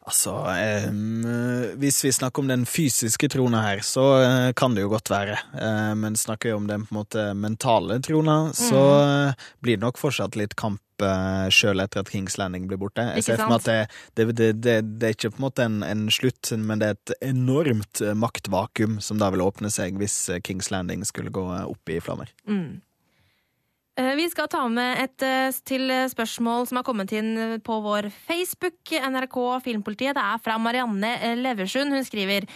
Altså, eh, hvis vi snakker om den fysiske trona her, så eh, kan det jo godt være. Eh, men snakker vi om den på en måte mentale trona, så eh, blir det nok fortsatt litt kamp uh, sjøl etter at Kings Landing blir borte. Jeg ser for meg at det, det, det, det, er ikke på en måte en, en slutt, men det er et enormt eh, maktvakuum som da vil åpne seg hvis eh, Kings Landing skulle gå eh, opp i flammer. Eh, Vi skal ta med et eh, til spørsmål som har kommet inn på vår Facebook, NRK Filmpolitiet. Det er fra Marianne eh, Leversund. Hun skriver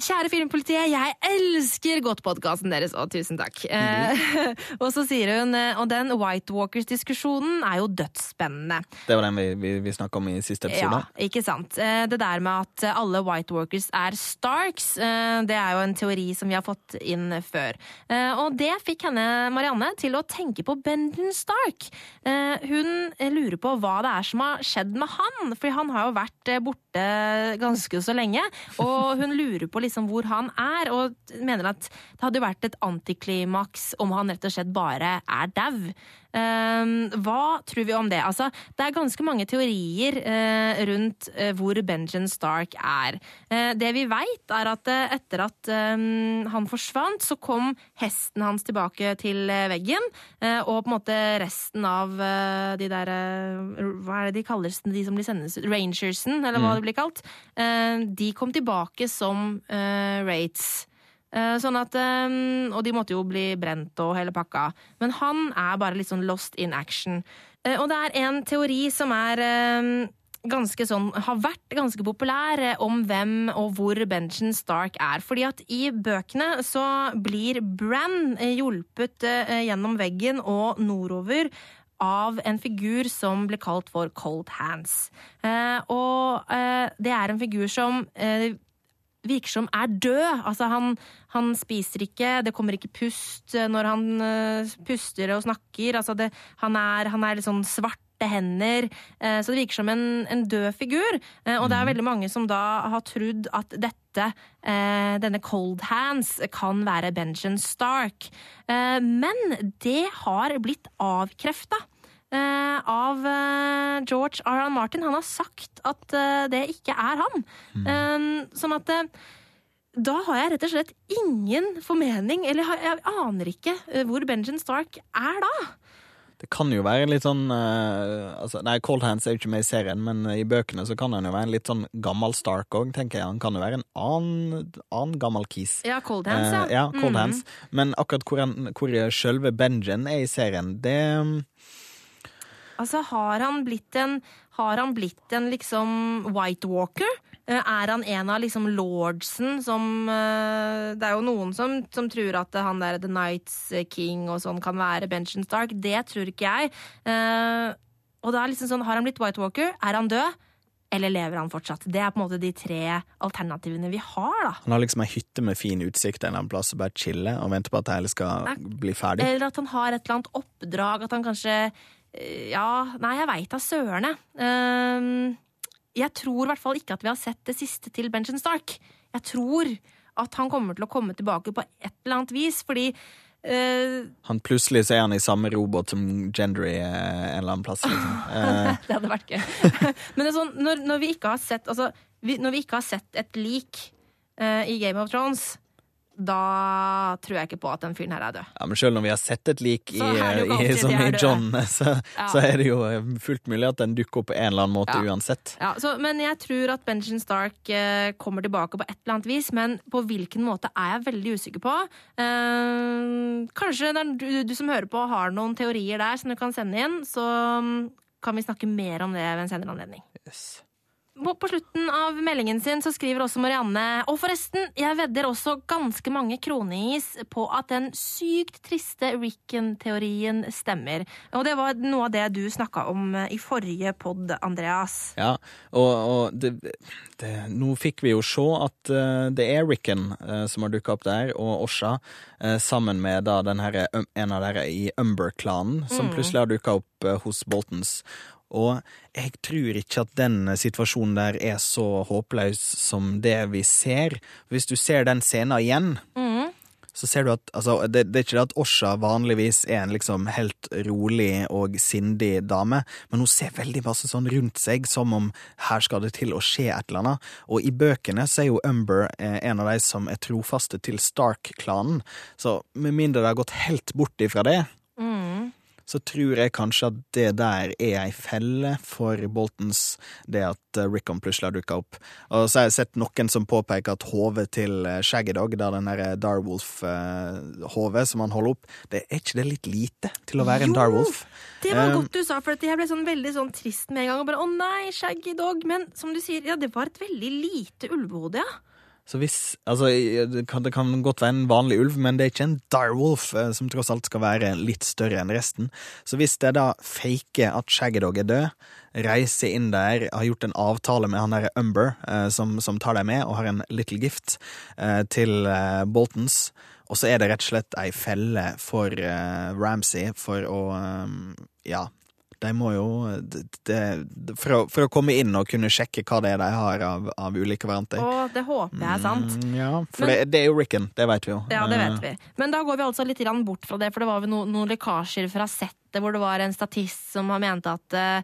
Kjære Filmpolitiet, jeg elsker godt podkasten deres, og tusen takk. Eh, og så sier hun eh, Og den White Walkers-diskusjonen er jo dødsspennende. Det var den vi, vi, vi snakka om i siste episode. Ja, ikke sant. Eh, Det der med at alle White Walkers er Starks, det er jo en teori som vi har fått inn før. Og det fikk henne, Marianne, til å tenke på Bendon Stark. Hun lurer på hva det er som har skjedd med han, for han har jo vært eh, borte ganske så lenge. Og hun lurer på liksom hvor han er, og mener at det hadde vært et antiklimaks om han rett og slett bare er dau. Um, hva tror vi om det? Altså, det er ganske mange teorier uh, rundt uh, hvor Benjamin Stark er. Uh, det vi veit, er at etter at um, han forsvant, så kom hesten hans tilbake til veggen, og på en måte resten av de der Hva er det de kalles, de som blir sendes ut? Rangersen, eller hva. Det blir kalt. de kom tilbake som rates. Eh, sånn at, eh, og de måtte jo bli brent og hele pakka. Men han er bare litt sånn lost in action. Eh, og det er en teori som er ganske sånn, har vært ganske populær om hvem og hvor Benjamin Stark er. Fordi at i bøkene så blir Bran hjulpet gjennom veggen og nordover av en figur som ble kalt for Cold Hands. og det er en figur som virker som er død. Altså, han, han, spiser ikke, det kommer ikke pust når han uh, puster og snakker. Altså, det, han, er, han, er, litt sånn svarte hender. Uh, så det virker som en, en død figur. Uh, og det er mhm. veldig mange som da har trodd at dette, denne Cold Hands, kan være Benjamin Stark. men det har blitt avkrefta. Uh, av uh, George R. R. Martin. Han har sagt at uh, det ikke er han. Mm. sånn at da har jeg rett og slett ingen formening, eller jeg aner ikke hvor Benjamin Stark er da. Det kan jo være litt sånn altså, Nei, Cold Hands er jo ikke med i serien, men i bøkene så kan han jo være en litt sånn gammel Stark òg, tenker jeg. Han kan jo være en annen, annen gammel kis. Ja, Cold Hands, ja. ja Cold mm. Hands. Men akkurat hvor, han, hvor sjølve Benjamin er i serien, det Altså, har han blitt en, har han blitt en liksom White Walker? Eh, er han en av liksom lordsen som eh, Det er jo noen som, som tror at han der The Nights King og sånn kan være Benjamin Stark. Det tror ikke jeg. Eh, og da er liksom sånn, Har han blitt White Walker? Er han død? Eller lever han fortsatt? Det er på en måte de tre alternativene vi har. da. Han har liksom ei hytte med fin utsikt en eller annen plass og bare chiller og venter på at det hele skal bli ferdig? Eller at han har et eller annet oppdrag, at han kanskje ja, nei, jeg veit da søren, jeg. Uh, jeg tror i hvert fall ikke at vi har sett det siste til Benjamin Stark. Jeg tror at han kommer til å komme tilbake på et eller annet vis, fordi uh, Han plutselig så er han i samme robot som Gendry uh, en eller annen plass. Liksom. det hadde vært gøy. Men det er sånn, når, når, vi ikke har sett altså, vi, Når vi ikke har sett et lik i Game of Thrones da tror jeg ikke på at den fyren her er død. Ja, Men selv når vi har sett et lik i, i, som i John, så, ja. så, er det jo eh, fullt mulig at den dukker opp på en eller annen måte ja. uansett. Ja, så, Men jeg tror at Benjamin Stark eh, kommer tilbake på et eller annet vis, men på hvilken måte er jeg veldig usikker på. Eh, kanskje du, du, som hører på har noen teorier der som du kan sende inn, så mm, kan vi snakke mer om det ved en senere anledning. Yes. På slutten av meldingen sin så skriver også Marianne Og forresten, jeg vedder også ganske mange kroneis på at den sykt triste Ricken-teorien stemmer. Og det var noe av det du snakka om i forrige pod, Andreas. Ja, og, og det, det, nå fikk vi jo se at uh, det er Ricken uh, som har dukka opp der, og Osha, sammen med da den her, en av dere i Umber-klanen, som mm. plutselig har dukka opp hos Boltons. Og jeg tror ikke at den situasjonen der er så håpløs som det vi ser. Hvis du ser den scenen igjen, mm. så ser du at altså, det, det, er ikke det at Osha vanligvis er en liksom helt rolig og sindig dame, men hun ser veldig masse sånn rundt seg, som om her skal det til å skje et eller annet. Og i bøkene så er jo Umber eh, en av de som er trofaste til Stark-klanen, så med mindre det har gått helt bort ifra det, mm så tror jeg kanskje at det der er ei felle for Boltons, det at eh, Rickon plutselig har dukka opp. Og så har jeg sett noen som påpeker at hodet til eh, Shaggy Dog, da den derre Darwolf-hodet som han holder opp, det er ikke det litt lite til å være jo, en Darwolf? Det var godt du sa, for jeg ble sånn veldig sånn trist med en gang. Og bare, å nei, Shaggy Dog. Men som du sier, ja, det var et veldig lite ulvehode, ja. Så hvis, altså, det kan, det kan, godt være en vanlig ulv, men det er ikke en direwolf, eh, som tross alt skal være litt større enn resten. Så hvis det da faker at Shaggydog er død, reiser inn der, har gjort en avtale med han derre Umber, eh, som, som, tar deg med, og har en little gift eh, til eh, Boltons, og så er det rett og slett ei felle for eh, Ramsay for å, eh, ja de må jo det, for, å, for å komme inn og kunne sjekke hva det er de har av, av ulike varianter. Å, det håper jeg er sant. Mm, ja, for Men- det, det er jo Rickon, det vet vi jo. Ja, det Eh, vet vi. Men da går vi altså litt bort fra det, for det var jo no, noen lekkasjer fra settet hvor det var en statist som har ment at eh,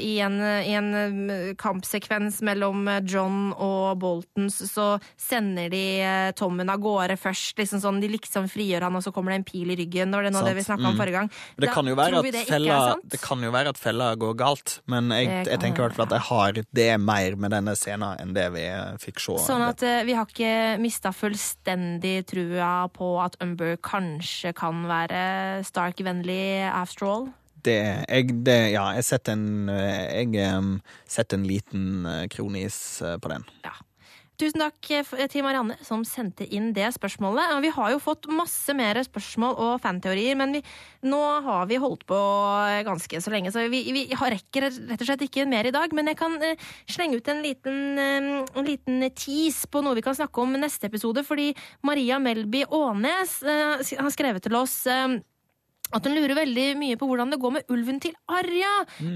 i en, i en eh, kampsekvens mellom eh, John og Boltons så sender de eh, Tommen av gårde først. Liksom sånn, de liksom frigjør han, og så kommer det en pil i ryggen. Det var det det vi snakka om Mm. forrige gang. Det kan, det fella, det kan jo være at fella går galt, men jeg, jeg tenker i hvert fall at jeg har det er mer med denne scenen enn det vi eh, fikk se. Sånn at eh, vi har ikke mista fullstendig trua på at Umber kanskje kan være Stark-vennlig after all. Det, jeg, det, ja, jeg setter en, eh, jeg, setter en liten eh, kronis eh, på den. Ja. Tusen takk til Marianne som sendte inn det spørsmålet. Vi har jo fått masse mer spørsmål og fanteorier, men vi, nå har vi holdt på ganske så lenge, så vi, vi rekker rett og slett ikke mer i dag. Men jeg kan slenge ut en liten, en liten tease på noe vi kan snakke om neste episode, fordi Maria Melby Aanes har skrevet til oss at hun lurer veldig mye på hvordan det går med ulven til Arya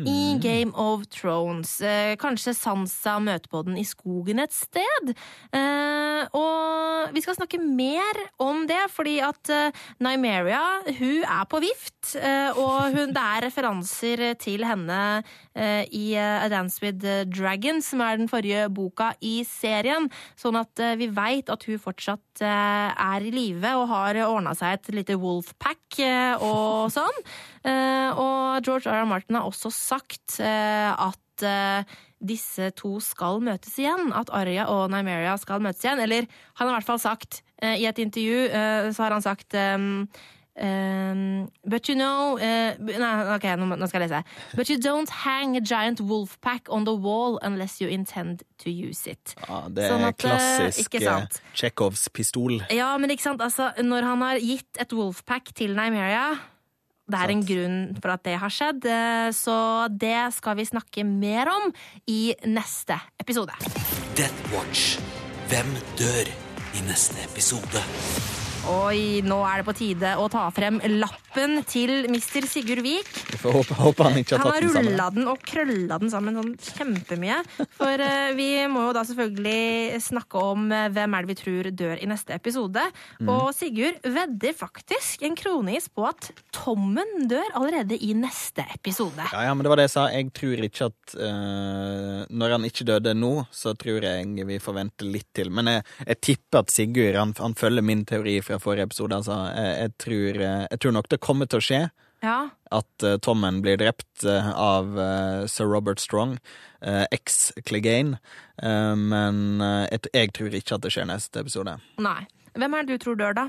i Game of Thrones. Eh, kanskje Sansa møter på den i skogen et sted. Eh, og vi skal snakke mer om det, fordi at eh, Nymeria hun er på vift. Eh, og hun, det er referanser til henne eh, i eh, A Dance with Dragons, som er den forrige boka i serien. Sånn at vi veit at hun fortsatt er i live og har ordna seg et lite wolfpack eh, og sånn. Eh, og George R. R. Martin har også sagt eh, at eh, disse to skal møtes igjen. At Arya og Nymeria skal møtes igjen. Eller han har i hvert fall sagt i et intervju så har han sagt um, but you know uh, Nei, ok, nå, nå skal jeg lese. But you don't hang a giant wolf pack on the wall unless you intend to use it. Ja, det Sånn er at, eh, klassisk Tsjekhovs pistol. Ja, men ikke sant, altså, når han har gitt et wolf pack til Nymeria det er en grunn for at det har skjedd, eh, så det skal vi snakke mer om i neste episode. Death Watch. Hvem dør i neste episode? Oi, nå er det på tide å ta frem lappen til Mr. Sigurd Vik. Vi får håpe, håpe han ikke har tatt den sammen. Han har rulla den og krølla den sammen sånn kjempemye. For uh, vi må jo da selvfølgelig snakke om eh, hvem er det vi tror dør i neste episode. Mm. Og Sigurd vedder faktisk en kronis på at Tommen dør allerede i neste episode. Ja, ja, men det var det jeg sa. Jeg tror ikke at uh, Når han ikke døde nå, så tror jeg vi får vente litt til. Men jeg, jeg tipper at Sigurd han, han følger min teori fra forrige episode. Altså, jeg, jeg, tror, eh, jeg tror nok det kommer til å skje. Ja, At uh, Tommen blir drept uh, av uh, sir Robert Strong, eks Clegane. Eh, men eh, jeg, jeg tror ikke at det skjer neste episode. nei. Hvem er det du tror dør, da?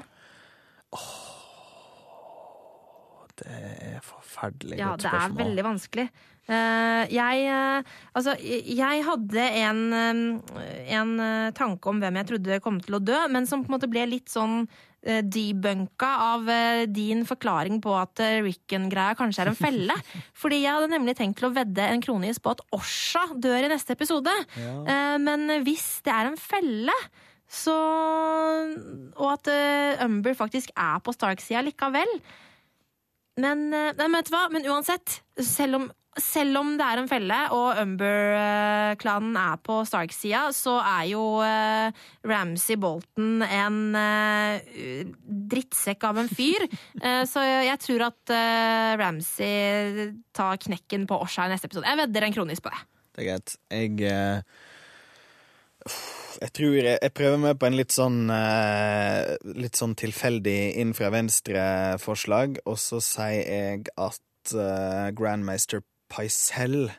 Det er forferdelig Ja, godt det er veldig vanskelig. Eh, jeg eh, Altså, jeg hadde en, eh, en tanke om hvem jeg trodde kom til å dø, men som på en måte ble litt sånn debunka av din forklaring på at Rickon-greia kanskje er en felle. Fordi jeg hadde nemlig tenkt til å vedde en kronis på at Osha dør i neste episode. Eh, men hvis det er en felle så Og at Umber faktisk er på Stark-sida likevel, men, nei, men vet du hva? Men uansett, selv om, selv om det er en felle, og Umber-klanen er på Stark-sida, så er jo eh, Ramsay Bolton en eh, drittsekk av en fyr. Eh, så jeg tror at Ramsay tar knekken på Osha i neste episode. Jeg vedder en kronis på det. Det er greit. Jeg Jeg tror jeg, jeg prøver meg på en litt sånn eh, Litt sånn tilfeldig inn fra venstre-forslag, og så sier jeg at eh, Grandmaster Pycelle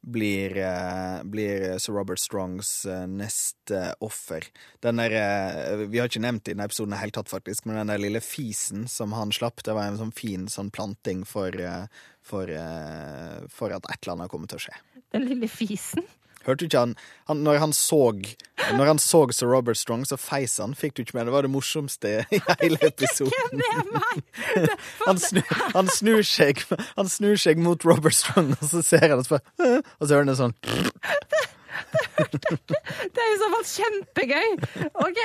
blir, eh, blir Sir Robert Strongs eh, neste offer. Den der, eh, vi har ikke nevnt det i denne episoden helt tatt, faktisk, men den der lille fisen som han slapp, det var en sånn fin sånn planting for, for, for at et eller annet kommer til å skje. Den lille fisen. Hørte du ikke han, han Når han så Når han så Sir Robert Strong, så feis han. Fikk du ikke med? Det var det morsomste i hele episoden. Han, snu, han, snur seg, han snur seg mot Robert Strong, og så ser han og spør Og så hører han det sånn Det er i så fall kjempegøy! OK,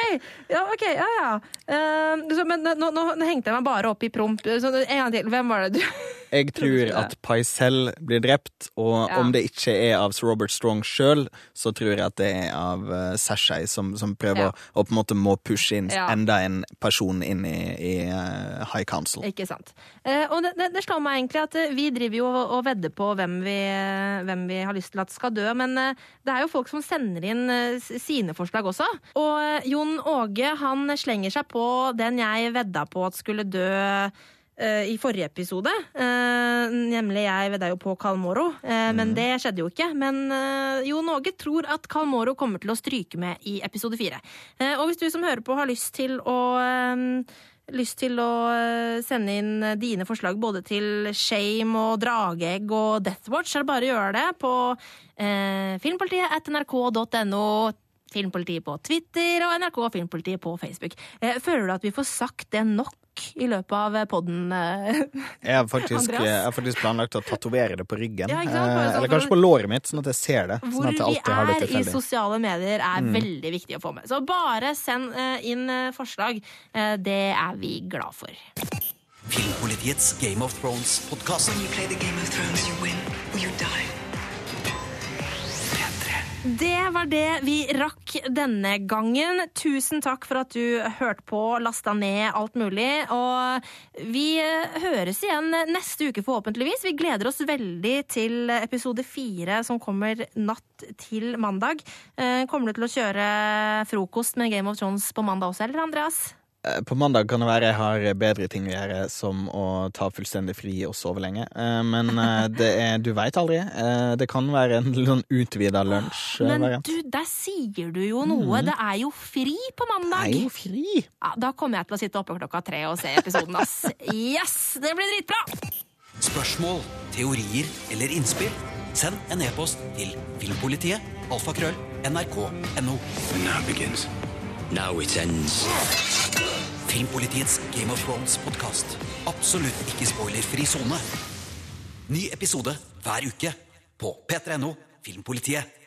ja, ok, ja, ja. Uh, så, men nå, nå hengte jeg meg bare opp i promp. Så, en gang til. Hvem var det du Jeg tror at Paisel blir drept, og Ja. om det ikke er av Sir Robert Strong sjøl, så tror jeg at det er av uh, Sashay, som, som prøver Ja. å, på en måte må pushe inn Ja. enda en person inn i, i uh, High Council. Ikke sant. Uh, og det, det, det slår meg egentlig at eh, vi driver jo og, og vedder på hvem vi, eh, hvem vi har lyst til at skal dø, men eh, det er jo folk som sender inn eh, sine forslag også. Og eh, Jon Åge han slenger seg på den jeg vedda på at skulle dø eh, i forrige episode. Eh, nemlig jeg vedda jo på Kalmoro, eh, men det skjedde jo ikke. Men eh, Jon Åge tror at Kalmoro kommer til å stryke med i episode fire. Eh, og hvis du som hører på har lyst til å eh, lyst til å eh, sende inn dine forslag både til Shame og Drageegg og Deathwatch, eller er det bare å gjøre det på eh, filmpolitiet at nrk.no. Filmpolitiet på Twitter og NRK Filmpolitiet på Facebook. Eh, føler du at vi får sagt det nok i løpet av podden? Eh? Jeg har faktisk, jeg har faktisk planlagt å tatovere det på ryggen. Ja, sant? Eh, sånn Eller kanskje på låret mitt, sånn at jeg ser det. Hvor sånn at jeg vi alltid har det er i sosiale medier er veldig viktig å få med. Så bare send eh, inn eh, forslag. Eh, det er vi glad for. Filmpolitiets Game of Thrones-podkast. Det var det vi rakk denne gangen. Tusen takk for at du hørte på, lasta ned alt mulig. Og vi høres igjen neste uke, forhåpentligvis. Vi gleder oss veldig til episode fire, som kommer natt til mandag. Eh, Kommer du til å kjøre frokost med Game of Thrones på mandag også, eller Andreas? Eh, På mandag kan det være jeg har bedre ting å gjøre, som å ta fullstendig fri og sove lenge. Eh, Men eh, det er, du veit aldri. Det kan være en sånn utvida Men lunsj-variant. du, der sier du jo noe. Det er jo fri på mandag! Det er jo fri! Ja, da kommer jeg til å sitte oppe klokka tre og se episoden, ass. Yes! Det blir dritbra! Spørsmål, teorier eller innspill? Send en e-post til filmpolitiet. Alfakrøll. NRK.no. Now begins. Now it ends. Filmpolitiets Game of Thrones-podkast. Absolutt ikke spoilerfri sone. Ny episode hver uke på p3.no Filmpolitiet.